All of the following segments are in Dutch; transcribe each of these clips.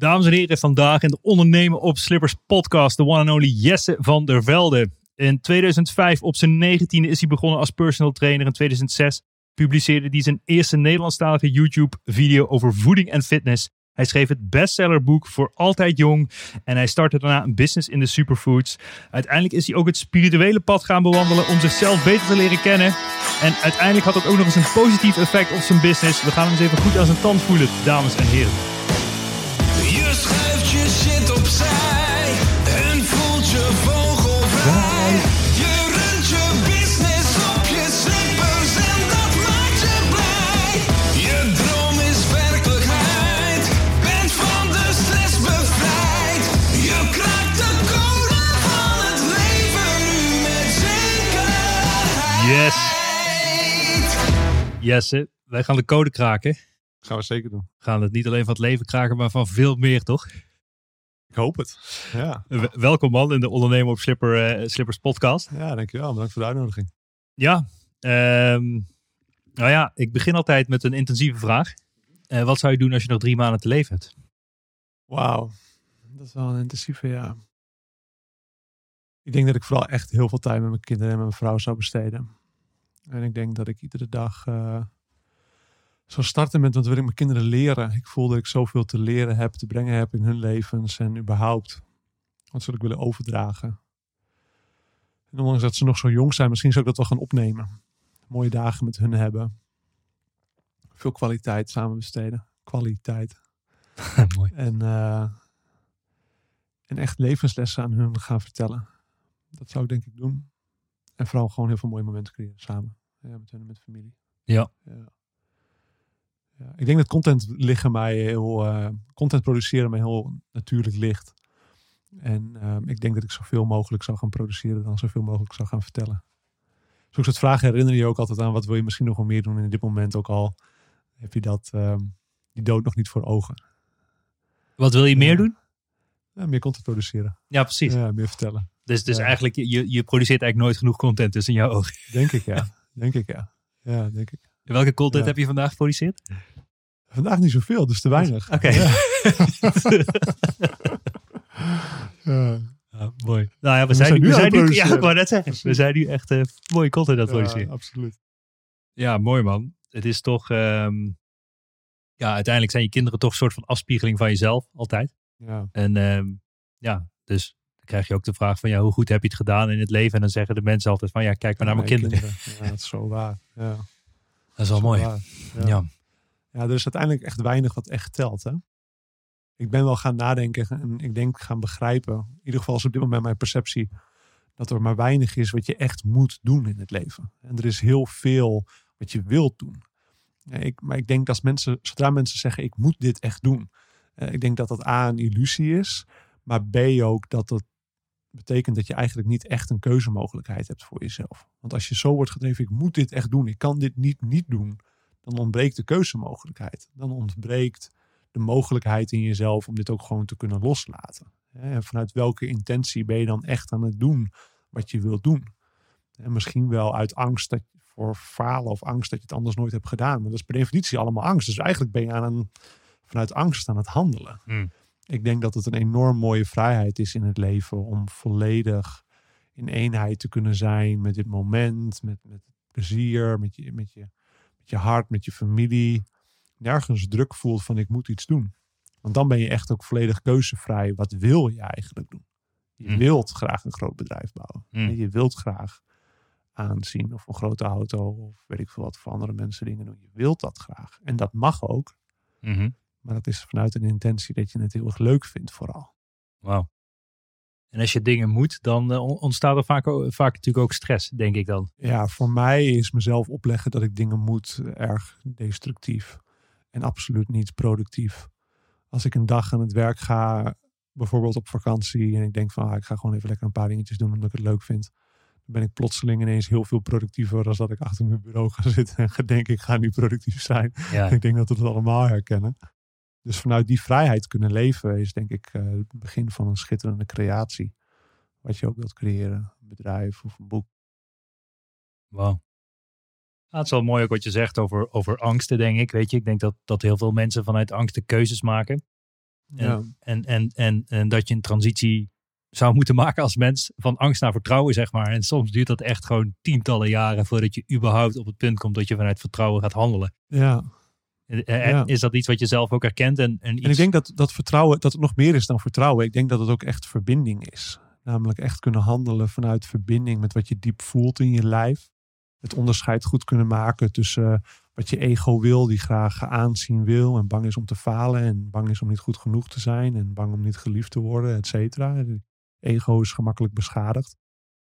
Dames en heren, vandaag in de Ondernemen op Slippers podcast, de one and only Jesse van der Velde. In 2005, op zijn 19e, is hij begonnen als personal trainer. In 2006 publiceerde hij zijn eerste Nederlandstalige YouTube-video over voeding en fitness. Hij schreef het bestsellerboek voor Altijd Jong en hij startte daarna een business in de superfoods. Uiteindelijk is hij ook het spirituele pad gaan bewandelen om zichzelf beter te leren kennen. En uiteindelijk had dat ook nog eens een positief effect op zijn business. We gaan hem eens even goed aan zijn tand voelen, dames en heren. Je schuift je shit opzij en voelt je vogelvrij. Je runt je business op je slippers en dat maakt je blij. Je droom is werkelijkheid, bent van de stress bevrijd. Je kraakt de code van het leven nu met zekerheid. Yes. Jesse, wij gaan de code kraken. Gaan we zeker doen. We gaan het niet alleen van het leven kraken, maar van veel meer, toch? Ik hoop het. Ja, welkom man in de Ondernemen op Slipper, eh, Slippers podcast. ja dankjewel. Bedankt voor de uitnodiging. Ja, ehm, nou ja, ik begin altijd met een intensieve vraag. Eh, wat zou je doen als je nog drie maanden te leven hebt? Wauw. Dat is wel een intensieve, ja. Ik denk dat ik vooral echt heel veel tijd met mijn kinderen en met mijn vrouw zou besteden. En ik denk dat ik iedere dag eh, zou starten met wat wil ik mijn kinderen leren. Ik voel dat ik zoveel te leren heb, te brengen heb in hun levens en überhaupt. Wat zou ik willen overdragen? En ondanks dat ze nog zo jong zijn, misschien zou ik dat wel gaan opnemen. Mooie dagen met hun hebben. Veel kwaliteit samen besteden. Kwaliteit. Mooi. En, eh, en echt levenslessen aan hun gaan vertellen. Dat zou ik denk ik doen. En vooral gewoon heel veel mooie momenten creëren samen. Ja, met hun en met familie. Ja. ja. Ja, Ik denk dat content liggen mij heel... eh, content produceren mij heel natuurlijk ligt. En ehm, ik denk dat ik zoveel mogelijk zou gaan produceren dan zoveel mogelijk zou gaan vertellen. Zo'n soort vragen herinner je ook altijd aan wat wil je misschien nog wel meer doen. En in dit moment ook al heb je dat, ehm, die dood nog niet voor ogen. Wat wil je meer doen? Ja, meer content produceren. Ja, precies. Ja, meer vertellen. Dus, dus Ja. eigenlijk, je, je produceert eigenlijk nooit genoeg content dus in jouw ogen. Denk ik, ja. denk ik, ja. Ja, denk ik. Welke content Ja. heb je vandaag geproduceerd? Vandaag niet zoveel, dus te weinig. Oké. Ja. Ja, mooi. Nou ja, we, We zijn, zijn nu, we zijn nu, ja, zeggen, we zijn nu echt eh, mooie content aan het Ja, produceren. absoluut. Ja, mooi man. Het is toch, ehm, ja, uiteindelijk zijn je kinderen toch een soort van afspiegeling van jezelf, altijd. Ja, En ehm, ja, dus dan krijg je ook de vraag van, ja, hoe goed heb je het gedaan in het leven? En dan zeggen de mensen altijd van, ja, kijk maar naar mijn kinderen. Ja, dat is zo waar. Ja, Dat is wel mooi. Ja. Ja. ja, er is uiteindelijk echt weinig wat echt telt. Hè? Ik ben wel gaan nadenken en ik denk gaan begrijpen. In ieder geval is op dit moment mijn perceptie dat er maar weinig is wat je echt moet doen in het leven. En er is heel veel wat je wilt doen. Ik, maar ik denk dat als mensen, zodra mensen zeggen ik moet dit echt doen. eh, ik denk dat dat A een illusie is. Maar B ook dat dat betekent dat je eigenlijk niet echt een keuzemogelijkheid hebt voor jezelf. Want als je zo wordt gedreven, ik moet dit echt doen, ik kan dit niet niet doen, dan ontbreekt de keuzemogelijkheid. Dan ontbreekt de mogelijkheid in jezelf om dit ook gewoon te kunnen loslaten. En vanuit welke intentie ben je dan echt aan het doen wat je wilt doen? En misschien wel uit angst dat, voor falen of angst dat je het anders nooit hebt gedaan. Maar dat is per definitie allemaal angst. Dus eigenlijk ben je aan een, vanuit angst aan het handelen. Hmm. Ik denk dat het een enorm mooie vrijheid is in het leven om volledig in eenheid te kunnen zijn met dit moment, met, met plezier, met je, met, je, met je hart, met je familie. Nergens druk voelt van ik moet iets doen. Want dan ben je echt ook volledig keuzevrij. Wat wil je eigenlijk doen? Je Hm. wilt graag een groot bedrijf bouwen. Hm. Je wilt graag aanzien of een grote auto of weet ik veel wat voor andere mensen dingen doen. Je wilt dat graag. En dat mag ook. Mhm. Maar dat is vanuit een intentie dat je het heel erg leuk vindt vooral. Wauw. En als je dingen moet, dan eh, on- ontstaat er vaak, vaak natuurlijk ook stress, denk ik dan. Ja, voor mij is mezelf opleggen dat ik dingen moet erg destructief. En absoluut niet productief. Als ik een dag aan het werk ga, bijvoorbeeld op vakantie, en ik denk van ah, ik ga gewoon even lekker een paar dingetjes doen omdat ik het leuk vind. Dan ben ik plotseling ineens heel veel productiever dan dat ik achter mijn bureau ga zitten en ga denken ik ga nu productief zijn. Ja, Ik denk dat we het allemaal herkennen. Dus vanuit die vrijheid kunnen leven is denk ik eh, het begin van een schitterende creatie. Wat je ook wilt creëren, een bedrijf of een boek. wauw. Ja, het is wel mooi ook wat je zegt over, over angsten, denk ik. Weet je, ik denk dat, dat heel veel mensen vanuit angsten keuzes maken. En, Ja. en, en, en, en dat je een transitie zou moeten maken als mens van angst naar vertrouwen, zeg maar. En soms duurt dat echt gewoon tientallen jaren voordat je überhaupt op het punt komt dat je vanuit vertrouwen gaat handelen. ja. Ja. Is dat iets wat je zelf ook herkent? En, en, iets... En ik denk dat, dat vertrouwen, dat het nog meer is dan vertrouwen. Ik denk dat het ook echt verbinding is. Namelijk echt kunnen handelen vanuit verbinding met wat je diep voelt in je lijf. Het onderscheid goed kunnen maken tussen eh, wat je ego wil, die graag aanzien wil en bang is om te falen en bang is om niet goed genoeg te zijn en bang om niet geliefd te worden, et cetera. Ego is gemakkelijk beschadigd.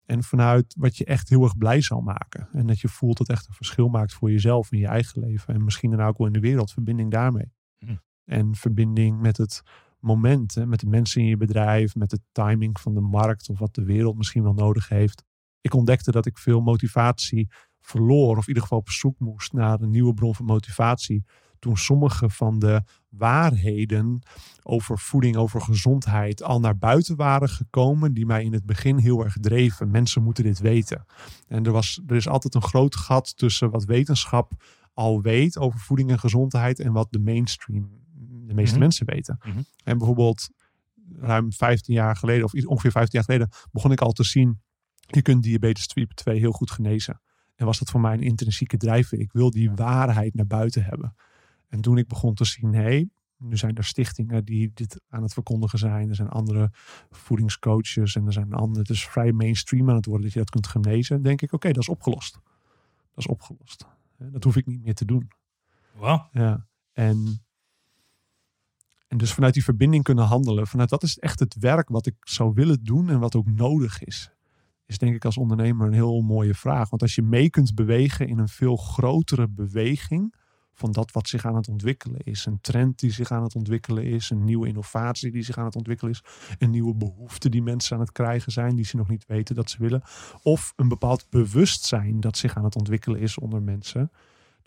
En vanuit wat je echt heel erg blij zal maken. En dat je voelt dat echt een verschil maakt voor jezelf in je eigen leven. En misschien dan ook wel in de wereld. Verbinding daarmee. Hm. En verbinding met het moment. Hè, met de mensen in je bedrijf. Met de timing van de markt. Of wat de wereld misschien wel nodig heeft. Ik ontdekte dat ik veel motivatie verloor. Of in ieder geval op zoek moest naar een nieuwe bron van motivatie. Toen sommige van de waarheden over voeding, over gezondheid al naar buiten waren gekomen. Die mij in het begin heel erg dreven. Mensen moeten dit weten. En er, was, er is altijd een groot gat tussen wat wetenschap al weet over voeding en gezondheid. En wat de mainstream, de meeste Mhm. mensen weten. Mhm. En bijvoorbeeld ruim 15 jaar geleden, of ongeveer 15 jaar geleden, begon ik al te zien. Je kunt diabetes type 2 heel goed genezen. En was dat voor mij een intrinsieke drijfveer. Ik wil die waarheid naar buiten hebben. En toen ik begon te zien, hé, hey, nu zijn er stichtingen die dit aan het verkondigen zijn. Er zijn andere voedingscoaches en er zijn andere. Het is vrij mainstream aan het worden dat je dat kunt genezen. denk ik, oké, dat is opgelost. Dat is opgelost. Dat hoef ik niet meer te doen. Wauw. Ja. En, en dus vanuit die verbinding kunnen handelen. Vanuit dat is echt het werk wat ik zou willen doen en wat ook nodig is. Is denk ik als ondernemer een heel mooie vraag. Want als je mee kunt bewegen in een veel grotere beweging van dat wat zich aan het ontwikkelen is. Een trend die zich aan het ontwikkelen is. Een nieuwe innovatie die zich aan het ontwikkelen is. Een nieuwe behoefte die mensen aan het krijgen zijn die ze nog niet weten dat ze willen. Of een bepaald bewustzijn dat zich aan het ontwikkelen is onder mensen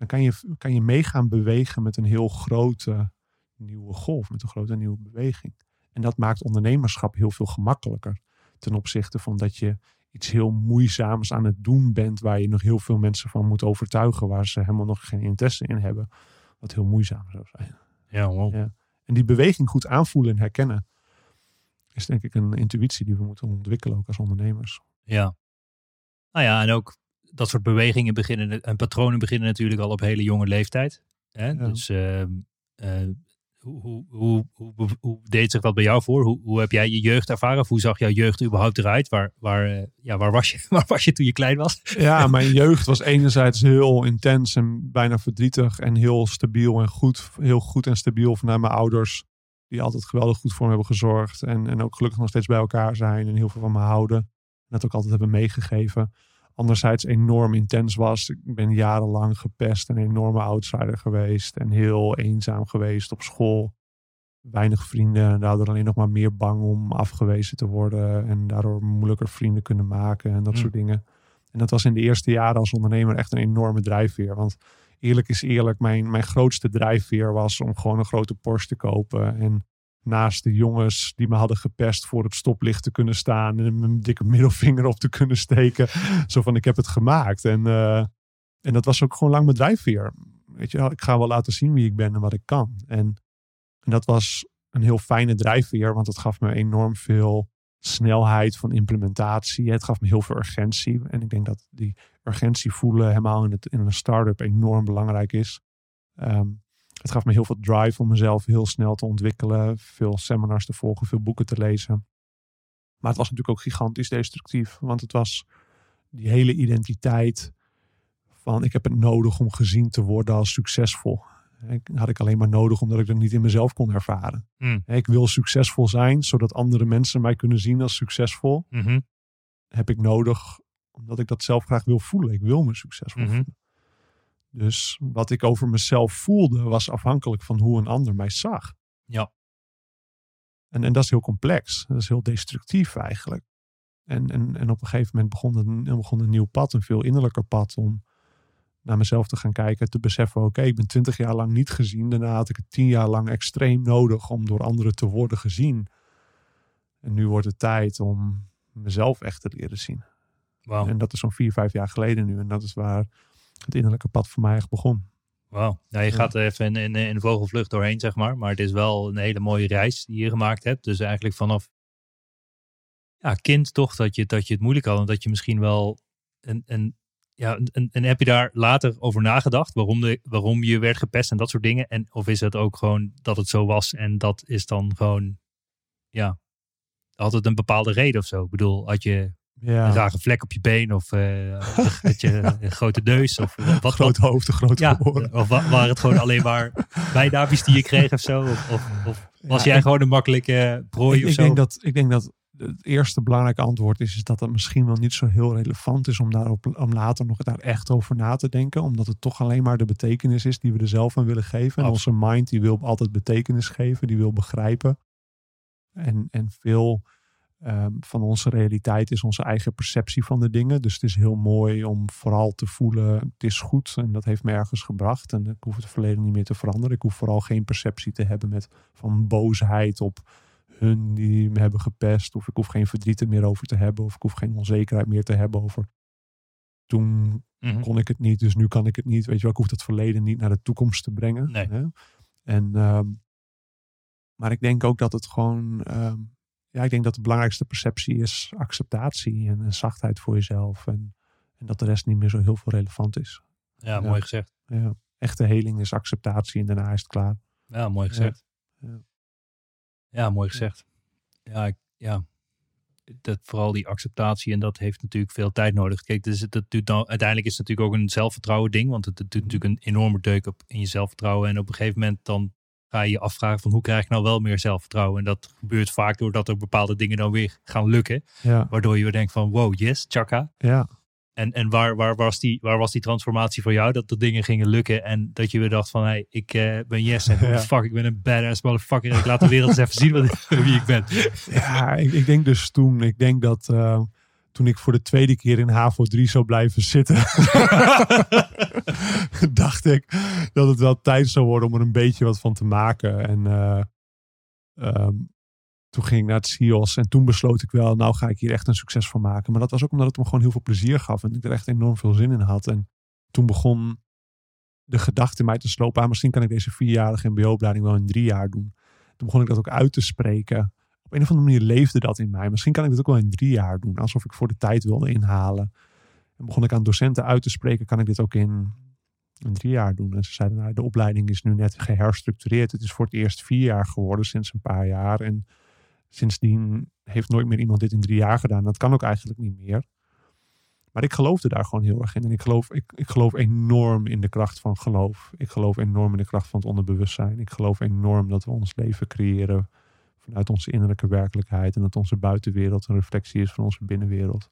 dan kan je, kan je meegaan bewegen met een heel grote nieuwe golf, met een grote nieuwe beweging. En dat maakt ondernemerschap heel veel gemakkelijker ten opzichte van dat je iets heel moeizaams aan het doen bent, waar je nog heel veel mensen van moet overtuigen, waar ze helemaal nog geen interesse in hebben, wat heel moeizaam zou zijn. Ja, wow. Ja. En die beweging goed aanvoelen en herkennen, is denk ik een intuïtie die we moeten ontwikkelen ook als ondernemers. Ja. Nou ja, en ook dat soort bewegingen beginnen en patronen beginnen natuurlijk al op hele jonge leeftijd. Hè? Ja. Dus ehm, eh, hoe, hoe, hoe, hoe, hoe deed zich dat bij jou voor? Hoe, hoe heb jij je jeugd ervaren? Of hoe zag jouw jeugd überhaupt eruit? Waar, waar, eh, ja, waar, was je, waar je toen je klein was? Ja, mijn jeugd was enerzijds heel intens en bijna verdrietig en heel stabiel en goed. Heel goed en stabiel vanuit mijn ouders. Die altijd geweldig goed voor me hebben gezorgd. En, en ook gelukkig nog steeds bij elkaar zijn en heel veel van me houden. En dat ook altijd hebben meegegeven. Anderzijds enorm intens was. Ik ben jarenlang gepest en een enorme outsider geweest. En heel eenzaam geweest op school. Weinig vrienden en daardoor alleen nog maar meer bang om afgewezen te worden. En daardoor moeilijker vrienden kunnen maken en dat soort dingen. En dat was in de eerste jaren als ondernemer echt een enorme drijfveer. Want eerlijk is eerlijk, mijn, mijn grootste drijfveer was om gewoon een grote Porsche te kopen. En naast de jongens die me hadden gepest voor het stoplicht te kunnen staan. En mijn dikke middelvinger op te kunnen steken. Zo van, ik heb het gemaakt. En, eh, en dat was ook gewoon lang mijn drijfveer. Weet je ik ga wel laten zien wie ik ben en wat ik kan. En, en dat was een heel fijne drijfveer, want het gaf me enorm veel snelheid van implementatie. Het gaf me heel veel urgentie. En ik denk dat die urgentie voelen helemaal in, het, in een start-up enorm belangrijk is. Ehm, het gaf me heel veel drive om mezelf heel snel te ontwikkelen. Veel seminars te volgen, veel boeken te lezen. Maar het was natuurlijk ook gigantisch destructief. Want het was die hele identiteit van ik heb het nodig om gezien te worden als succesvol. Ik, had ik alleen maar nodig omdat ik dat niet in mezelf kon ervaren. Hmm. Ik wil succesvol zijn, zodat andere mensen mij kunnen zien als succesvol. Mhm. Heb ik nodig omdat ik dat zelf graag wil voelen. Ik wil me succesvol Mhm. voelen. Dus wat ik over mezelf voelde was afhankelijk van hoe een ander mij zag. Ja. En, en dat is heel complex. Dat is heel destructief eigenlijk. En, en, en op een gegeven moment begon, een, begon een nieuw pad, een veel innerlijker pad, om naar mezelf te gaan kijken. Te beseffen, oké, ik ben twintig jaar lang niet gezien. Daarna had ik het tien jaar lang extreem nodig om door anderen te worden gezien. En nu wordt het tijd om mezelf echt te leren zien. Wauw. En dat is zo'n vier, vijf jaar geleden nu. En dat is waar het innerlijke pad voor mij echt begon. Wauw. Ja, je gaat er even in, in, in vogelvlucht doorheen, zeg maar. Maar het is wel een hele mooie reis die je gemaakt hebt. Dus eigenlijk vanaf ja, kind toch dat je, dat je het moeilijk had. En dat je misschien wel een, een, ja, en heb je daar later over nagedacht? Waarom, de, waarom je werd gepest en dat soort dingen? En, of is het ook gewoon dat het zo was en dat is dan gewoon, ja, had het een bepaalde reden of zo? Ik bedoel, had je een Ja, rare vlek op je been of eh, had je een grote neus? Of wat, wat, groot hoofd, een grote ja, oren. of wa- waren het gewoon alleen maar bijnaapjes die je kreeg of zo? Of, of, of was Ja, jij ik- gewoon een makkelijke prooi ik, of ik zo? denk dat, ik denk dat het eerste belangrijke antwoord is, is dat het misschien wel niet zo heel relevant is om, daarop, om later nog daar echt over na te denken. Omdat het toch alleen maar de betekenis is die we er zelf aan willen geven. En onze mind die wil altijd betekenis geven, die wil begrijpen. En, en veel ehm, van onze realiteit is onze eigen perceptie van de dingen. Dus het is heel mooi om vooral te voelen, het is goed en dat heeft me ergens gebracht. En ik hoef het verleden niet meer te veranderen. Ik hoef vooral geen perceptie te hebben met, van boosheid op hun die me hebben gepest. Of ik hoef geen verdriet er meer over te hebben. Of ik hoef geen onzekerheid meer te hebben over. Toen Mhm. kon ik het niet, dus nu kan ik het niet. Weet je wel, ik hoef het verleden niet naar de toekomst te brengen. Nee. Hè? En, ehm, maar ik denk ook dat het gewoon. ehm, ja, ik denk dat de belangrijkste perceptie is acceptatie en, en zachtheid voor jezelf. En, en dat de rest niet meer zo heel veel relevant is. Ja, Ja. mooi gezegd. Ja. Echte heling is acceptatie en daarna is het klaar. Ja, mooi gezegd. Ja. Ja, mooi gezegd. Ja, ik- ja. Dat, vooral die acceptatie en dat heeft natuurlijk veel tijd nodig. Kijk, dus het doet dan, uiteindelijk is het natuurlijk ook een zelfvertrouwen ding. Want het, het doet natuurlijk een enorme deuk op in je zelfvertrouwen. En op een gegeven moment dan ga je je afvragen van hoe krijg ik nou wel meer zelfvertrouwen. En dat gebeurt vaak doordat er bepaalde dingen dan weer gaan lukken. Ja, Waardoor je weer denkt van wow, yes, chaka. ja. En, en waar, waar, was die, waar was die transformatie voor jou? Dat de dingen gingen lukken en dat je weer dacht van... Hey, ik eh, ben Yes en Ja. fuck, ik ben een badass motherfucker. En ik laat de wereld eens even zien wat, wie ik ben. Ja, ik, ik denk dus toen, ik denk dat eh, toen ik voor de tweede keer in HAVO 3 zou blijven zitten, dacht ik dat het wel tijd zou worden om er een beetje wat van te maken. En eh, ehm, toen ging ik naar het CIOS en toen besloot ik wel, nou ga ik hier echt een succes van maken. Maar dat was ook omdat het me gewoon heel veel plezier gaf en ik er echt enorm veel zin in had. En toen begon de gedachte in mij te slopen, ah, misschien kan ik deze vierjarige mbo-opleiding wel in drie jaar doen. Toen begon ik dat ook uit te spreken op een of andere manier leefde dat in mij. Misschien kan ik dit ook wel in drie jaar doen. Alsof ik voor de tijd wilde inhalen. En begon ik aan docenten uit te spreken. Kan ik dit ook in, in drie jaar doen? En ze zeiden, nou, de opleiding is nu net geherstructureerd. Het is voor het eerst vier jaar geworden sinds een paar jaar. En sindsdien heeft nooit meer iemand dit in drie jaar gedaan. Dat kan ook eigenlijk niet meer. Maar ik geloofde daar gewoon heel erg in. En ik geloof, ik, ik geloof enorm in de kracht van geloof. Ik geloof enorm in de kracht van het onderbewustzijn. Ik geloof enorm dat we ons leven creëren vanuit onze innerlijke werkelijkheid. En dat onze buitenwereld een reflectie is van onze binnenwereld.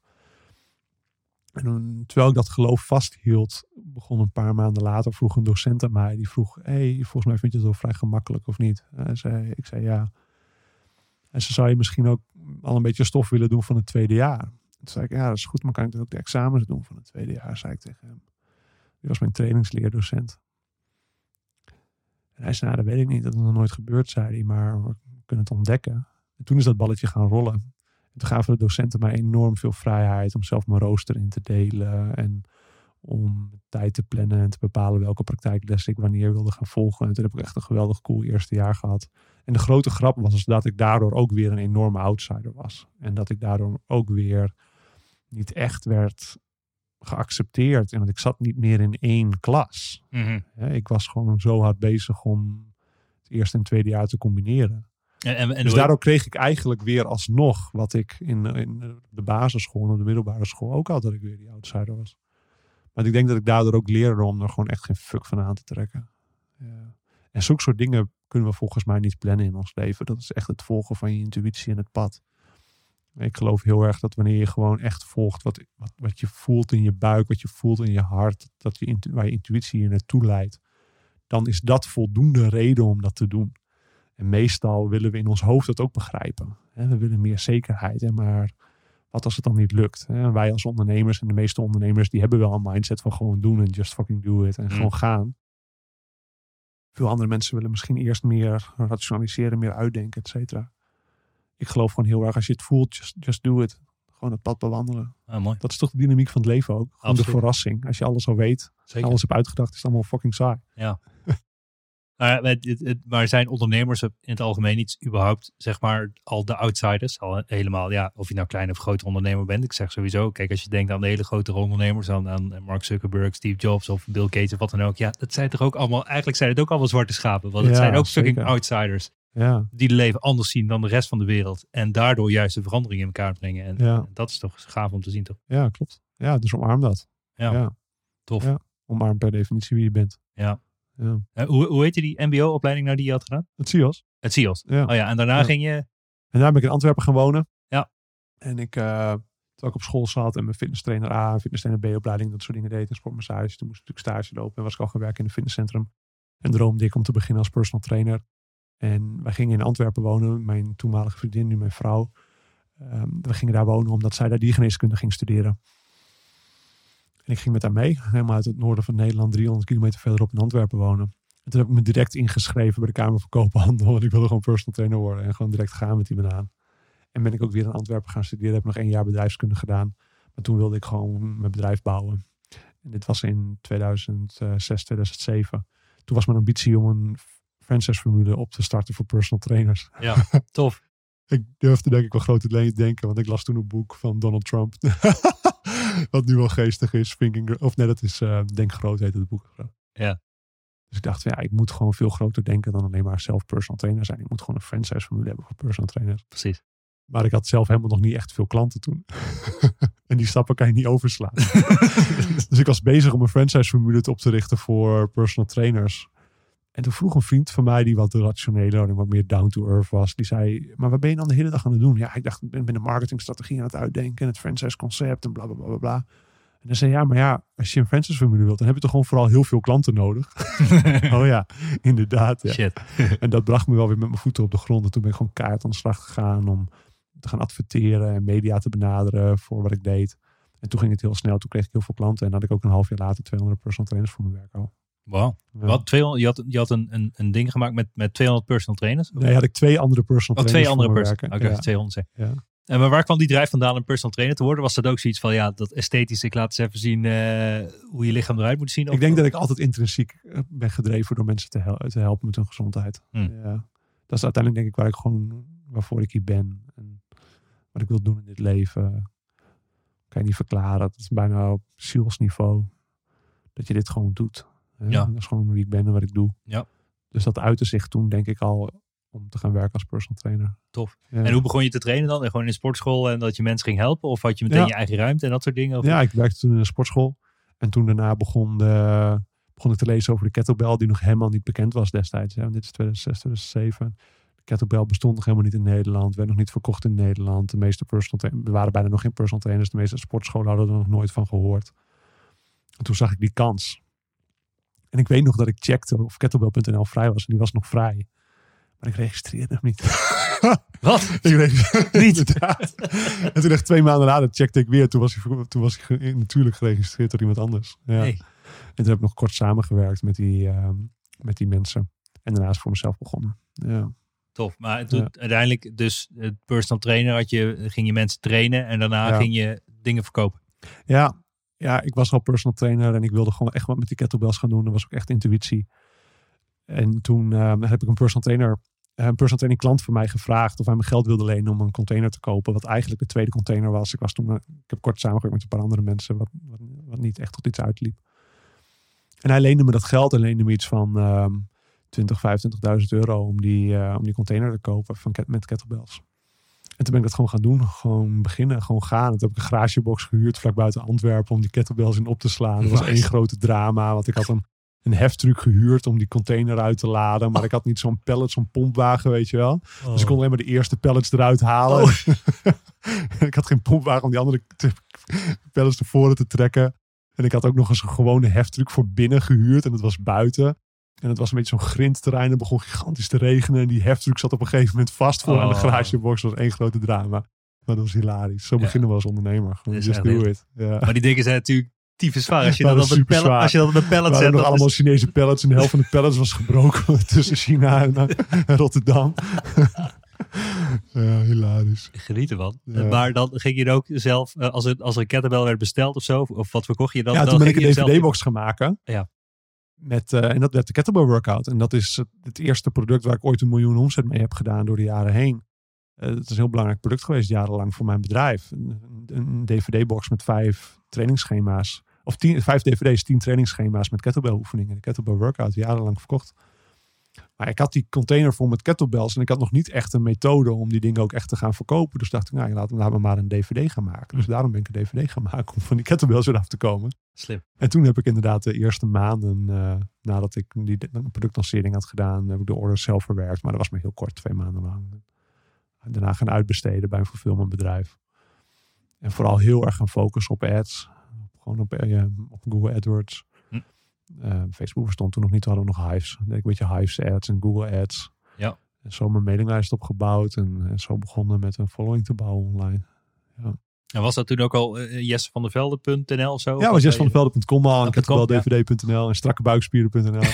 En terwijl ik dat geloof vasthield, begon een paar maanden later, vroeg een docent aan mij. Die vroeg, hey, volgens mij vind je het wel vrij gemakkelijk of niet? Hij zei, ik zei ja. En ze zou je misschien ook al een beetje stof willen doen van het tweede jaar. Toen zei ik, ja, dat is goed, maar kan ik dan ook de examens doen van het tweede jaar? Zei ik tegen hem. Die was mijn trainingsleerdocent. En hij zei, nou, dat weet ik niet, dat is nog nooit gebeurd, zei hij, maar kunnen het ontdekken. En toen is dat balletje gaan rollen. En toen gaven de docenten mij enorm veel vrijheid om zelf mijn rooster in te delen en om tijd te plannen en te bepalen welke praktijkles ik wanneer wilde gaan volgen. En toen heb ik echt een geweldig cool eerste jaar gehad. En de grote grap was dus dat ik daardoor ook weer een enorme outsider was. En dat ik daardoor ook weer niet echt werd geaccepteerd. En want ik zat niet meer in één klas. Mhm. Ik was gewoon zo hard bezig om het eerste en tweede jaar te combineren. En, en, en dus daardoor kreeg ik eigenlijk weer alsnog wat ik in, in de basisschool en op de middelbare school ook had, dat ik weer die outsider was. Maar ik denk dat ik daardoor ook leerde om er gewoon echt geen fuck van aan te trekken. Ja. En zulke soort dingen kunnen we volgens mij niet plannen in ons leven. Dat is echt het volgen van je intuïtie en het pad. Ik geloof heel erg dat wanneer je gewoon echt volgt wat, wat, wat je voelt in je buik, wat je voelt in je hart, dat je, waar je intuïtie je naartoe leidt, dan is dat voldoende reden om dat te doen. En meestal willen we in ons hoofd dat ook begrijpen. We willen meer zekerheid. Maar wat als het dan niet lukt? Wij als ondernemers en de meeste ondernemers die hebben wel een mindset van gewoon doen en just fucking do it en Mm. gewoon gaan. Veel andere mensen willen misschien eerst meer rationaliseren, meer uitdenken, et cetera. Ik geloof gewoon heel erg als je het voelt, just, just do it. Gewoon het pad bewandelen. Ah, mooi. Dat is toch de dynamiek van het leven ook. Gewoon de verrassing. Als je alles al weet, Zeker. alles hebt uitgedacht, is het allemaal fucking saai. Maar, het, het, het- maar zijn ondernemers in het algemeen niet überhaupt, zeg maar, al de outsiders? Al helemaal, ja, of je nou klein of groot ondernemer bent. Ik zeg sowieso, kijk, als je denkt aan de hele grote ondernemers, aan, aan Mark Zuckerberg, Steve Jobs of Bill Gates of wat dan ook. Ja, dat zijn toch ook allemaal, eigenlijk zijn het ook allemaal zwarte schapen. Want het Ja, zijn ook fucking zeker. outsiders Ja, die het leven anders zien dan de rest van de wereld. En daardoor juist de verandering in elkaar brengen. En Ja. dat is toch gaaf om te zien, toch? ja klopt. Ja, dus omarm dat. Ja, Ja. tof. Omarm per definitie wie je bent. Ja. Ja. Eh, hoe, hoe heette die mbo-opleiding nou die je had gedaan? Het als. Het CIOS. Ja. Oh ja, en daarna ging je... En daar ben ik in Antwerpen gaan wonen. Ja. En ik, eh, toen ik op school zat en mijn fitnesstrainer A, fitnesstrainer B opleiding, dat soort dingen deed en sportmassage. Toen moest ik natuurlijk stage lopen en was ik al gaan werken in een fitnesscentrum. En droomde ik om te beginnen als personal trainer. En wij gingen in Antwerpen wonen, mijn toenmalige vriendin, nu mijn vrouw. Ehm, we gingen daar wonen omdat zij daar diergeneeskunde ging studeren. En ik ging met haar mee, helemaal uit het noorden van Nederland, 300 kilometer verderop in Antwerpen wonen. En toen heb ik me direct ingeschreven bij de Kamer van Koophandel. Want ik wilde gewoon personal trainer worden en gewoon direct gaan met die banaan. En ben ik ook weer in Antwerpen gaan studeren. Heb nog één jaar bedrijfskunde gedaan. Maar toen wilde ik gewoon mijn bedrijf bouwen. En dit was in 2006, 2007. Toen was mijn ambitie om een franchise formule op te starten voor personal trainers. Ja, tof. Ik durfde denk ik wel groot te denken, want ik las toen een boek van Donald Trump. Wat nu wel geestig is. Thinking, of nee, dat is eh, Denk Groot heet het boek. Ja. Dus ik dacht, van, ja, ik moet gewoon veel groter denken dan alleen maar zelf personal trainer zijn. Ik moet gewoon een franchise formule hebben voor personal trainers. Precies. Maar ik had zelf helemaal nog niet echt veel klanten toen. en die stappen kan je niet overslaan. dus ik was bezig om een franchise formule op te richten voor personal trainers. En toen vroeg een vriend van mij, die wat rationeler en wat meer down to earth was, die zei: Maar wat ben je dan de hele dag aan het doen? Ja, ik dacht, ik ben de marketingstrategie aan het uitdenken en het franchise concept en bla bla bla bla. En dan zei ja, maar ja, als je een franchise formule wilt, dan heb je toch gewoon vooral heel veel klanten nodig. oh ja, inderdaad. Ja. Shit. En dat bracht me wel weer met mijn voeten op de grond. En toen ben ik gewoon keihard aan de slag gegaan om te gaan adverteren en media te benaderen voor wat ik deed. En toen ging het heel snel. Toen kreeg ik heel veel klanten. En had ik ook een half jaar later 200 personal trainers voor mijn werk al. Wow. Ja. Wat, 200, je had, je had een, een, een ding gemaakt met, met 200 personal trainers? Nee, had ik twee andere personal Oh, trainers twee andere personal. Oké, werken. 200 zeg. Ja. En maar waar kwam die drijf vandaan om personal trainer te worden? Was dat ook zoiets van, ja, dat esthetisch, ik laat eens even zien eh, hoe je lichaam eruit moet zien? Of- Ik denk dat ik altijd intrinsiek eh, ben gedreven door mensen te, hel- te helpen met hun gezondheid. Hmm. Ja. Dat is uiteindelijk denk ik waar ik gewoon, waarvoor ik hier ben. En wat ik wil doen in dit leven. Kan je niet verklaren. Dat is bijna op zielsniveau. Dat je dit gewoon doet. Hè. Ja. Dat is gewoon wie ik ben en wat ik doe. Ja. Dus dat uitte zich toen denk ik al om te gaan werken als personal trainer. Tof. Ja. En hoe begon je te trainen dan? En gewoon in sportschool en dat je mensen ging helpen? Of had je meteen Ja. je eigen ruimte en dat soort dingen? Of Ja, ik werkte toen in een sportschool. En toen daarna begon, de, begon ik te lezen over de kettlebell, die nog helemaal niet bekend was destijds. Hè. Want Dit is 2006, 2007. De kettlebell bestond nog helemaal niet in Nederland, werd nog niet verkocht in Nederland. De meeste personal trainers, er waren bijna nog geen personal trainers. De meeste sportscholen hadden er nog nooit van gehoord. En toen zag ik die kans. En ik weet nog dat ik checkte of kettlebell.nl vrij was. En die was nog vrij. Maar ik registreerde hem niet. Wat? Ik registreerde Niet? Inderdaad. En toen echt twee maanden later checkte ik weer. Toen was hij, toen was hij ge- natuurlijk geregistreerd door iemand anders. Ja. En toen heb ik nog kort samengewerkt met die, ehm, met die mensen. En daarna is ik voor mezelf begonnen. Ja. Tof. Maar toen, Ja. uiteindelijk, dus het personal trainer had je, ging je mensen trainen en daarna Ja. ging je dingen verkopen. Ja, ja, ik was al personal trainer en ik wilde gewoon echt wat met die kettlebells gaan doen. Dat was ook echt intuïtie. En toen ehm, heb ik een personal trainer een personal training klant van mij gevraagd of hij me geld wilde lenen om een container te kopen. Wat eigenlijk de tweede container was. Ik was toen, eh, ik heb kort samengewerkt met een paar andere mensen, wat, wat, wat niet echt tot iets uitliep. En hij leende me dat geld en leende me iets van ehm 20, 25.000 euro om die, eh, om die container te kopen van, met kettlebells. En toen ben ik dat gewoon gaan doen. Gewoon beginnen, gewoon gaan. Toen heb ik een garagebox gehuurd vlak buiten Antwerpen om die kettlebells in op te slaan. Dat was één grote drama, want ik had een, een heftruck gehuurd om die container uit te laden. Maar ik had niet zo'n pallet, zo'n pompwagen, weet je wel. Dus ik kon alleen maar de eerste pallets eruit halen. ik had geen pompwagen om die andere te- pallets naar voren te trekken. En ik had ook nog eens een gewone heftruck voor binnen gehuurd. En dat was buiten. En het was een beetje zo'n grindterrein. Het begon gigantisch te regenen. En die heftruck zat op een gegeven moment vast voor aan de Oh. garagebox. Dat was één grote drama. Maar dat was hilarisch. Zo Ja. beginnen we als ondernemer. Gewoon just do it. Ja. Maar die dingen zijn natuurlijk tyfus zwaar. Als je, dat op, is een pallet, als je dat op een pallet waren zet, nog dan allemaal is- Chinese pallets. En de helft van de pallets was gebroken tussen China en, eh, en Rotterdam. ja, hilarisch. Genieten van. Ja. Maar dan ging je er ook zelf, eh, als, er, als er een kettlebell werd besteld of zo, of wat verkocht je dan? ja, dan toen ben ik een DVD-box gaan maken. Ja. Met, eh, en dat werd de Kettlebell Workout. En dat is het, eerste product waar ik ooit een miljoen omzet mee heb gedaan door de jaren heen. Eh, het is een heel belangrijk product geweest jarenlang voor mijn bedrijf. Een, een DVD-box met vijf trainingsschema's. Of tien, vijf DVD's, tien trainingsschema's met kettlebell oefeningen. De Kettlebell Workout, jarenlang verkocht. Maar ik had die container vol met kettlebells. En ik had nog niet echt een methode om die dingen ook echt te gaan verkopen. Dus dacht ik, nou, laten we maar een DVD gaan maken. Dus daarom ben ik een DVD gaan maken om van die kettlebells weer af te komen. Slim. En toen heb ik inderdaad de eerste maanden eh, nadat ik die productlancering had gedaan, heb ik de orders zelf verwerkt. Maar dat was maar heel kort, twee maanden lang. En daarna gaan uitbesteden bij een fulfillmentbedrijf. En vooral heel erg gaan focussen op ads. Gewoon op, eh, op Google AdWords. Eh, Facebook bestond toen nog niet, hadden we nog Hives. Deed ik een beetje Hives ads en Google ads. Ja. En zo mijn mailinglijst opgebouwd en, en zo begonnen met een following te bouwen online. En was dat toen ook al uh, jessevandevelde.nl of zo? Ja, was jesvanvelde.com al en kettlebelldvd.nl en strakkebuikspieren.nl.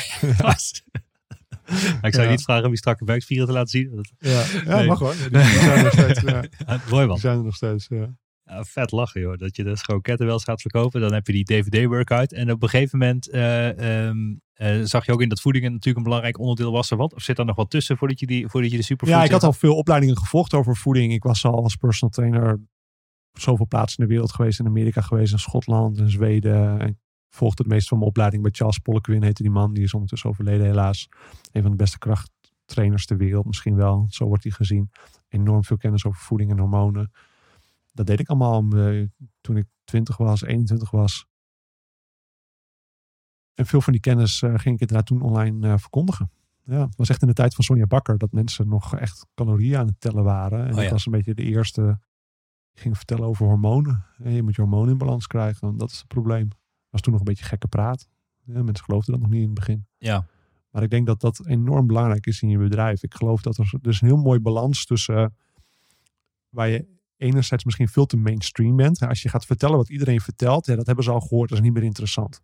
ik zou Ja. niet vragen om je strakke buikspieren te laten zien. Dat, Ja, ja Nee. mag hoor. Ja, die, die zijn er nog steeds. Ja. Ja, mooi Die zijn er nog steeds. Ja. Ja, vet lachen joh. Dat je dus gewoon kettlebells gaat verkopen. Dan heb je die DVD-workout. En op een gegeven moment eh, ehm, eh, zag je ook in dat voeding natuurlijk een belangrijk onderdeel was. Er wat? Of zit er nog wat tussen voordat je, die, voordat je de superfood ja, ik had al veel opleidingen gevolgd over voeding. Ik was al als personal trainer op zoveel plaatsen in de wereld geweest. In Amerika geweest, in Schotland, in Zweden. En ik volgde het meeste van mijn opleiding bij Charles Pollequin, heette die man. Die is ondertussen overleden helaas. Een van de beste krachttrainers ter wereld misschien wel. Zo wordt hij gezien. Enorm veel kennis over voeding en hormonen. Dat deed ik allemaal eh, toen ik 20 was, 21 was. En veel van die kennis eh, ging ik inderdaad toen online eh, verkondigen. Ja, het was echt in de tijd van Sonja Bakker dat mensen nog echt calorieën aan het tellen waren. En Oh dat ja. was een beetje de eerste. Die ging vertellen over hormonen. En je moet je hormonen in balans krijgen. en Dat is het probleem. Was toen nog een beetje gekke praat. Ja, mensen geloofden dat nog niet in het begin. Ja, Maar ik denk dat dat enorm belangrijk is in je bedrijf. Ik geloof dat er, is een heel mooi balans tussen waar je enerzijds misschien veel te mainstream bent. Als je gaat vertellen wat iedereen vertelt, ja, dat hebben ze al gehoord, dat is niet meer interessant.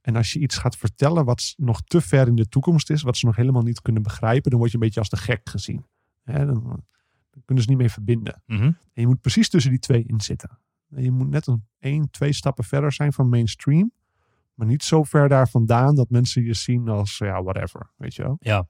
En als je iets gaat vertellen wat nog te ver in de toekomst is, wat ze nog helemaal niet kunnen begrijpen, dan word je een beetje als de gek gezien. Hè, dan, dan kunnen ze niet mee verbinden. Mhm. En je moet precies tussen die twee in zitten. En je moet net een één, twee stappen verder zijn van mainstream. Maar niet zo ver daar vandaan dat mensen je zien als, ja, whatever. Weet je wel? ja.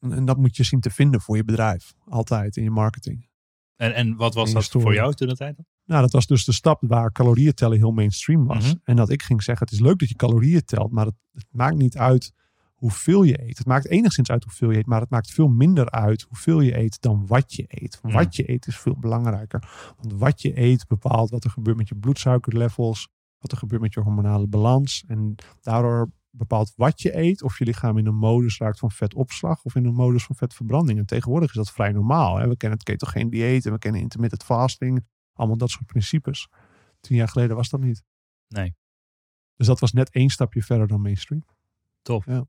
En, dat moet je zien te vinden voor je bedrijf. Altijd in je marketing. En, en wat was dat story. voor jou toen de tijd? Nou, dat was dus de stap waar calorieën tellen heel mainstream was. Mhm. En dat ik ging zeggen, het is leuk dat je calorieën telt, maar het, het maakt niet uit hoeveel je eet. Het maakt enigszins uit hoeveel je eet, maar het maakt veel minder uit hoeveel je eet dan wat je eet. Mhm. Wat je eet is veel belangrijker. Want wat je eet bepaalt wat er gebeurt met je bloedsuikerlevels, wat er gebeurt met je hormonale balans. En daardoor bepaalt wat je eet, of je lichaam in een modus raakt van vetopslag of in een modus van vetverbranding. En tegenwoordig is dat vrij normaal. Hè? We kennen het ketogeen dieet en we kennen intermittent fasting. Allemaal dat soort principes. Tien jaar geleden was dat niet. Nee. Dus dat was net één stapje verder dan mainstream. Tof. Ja.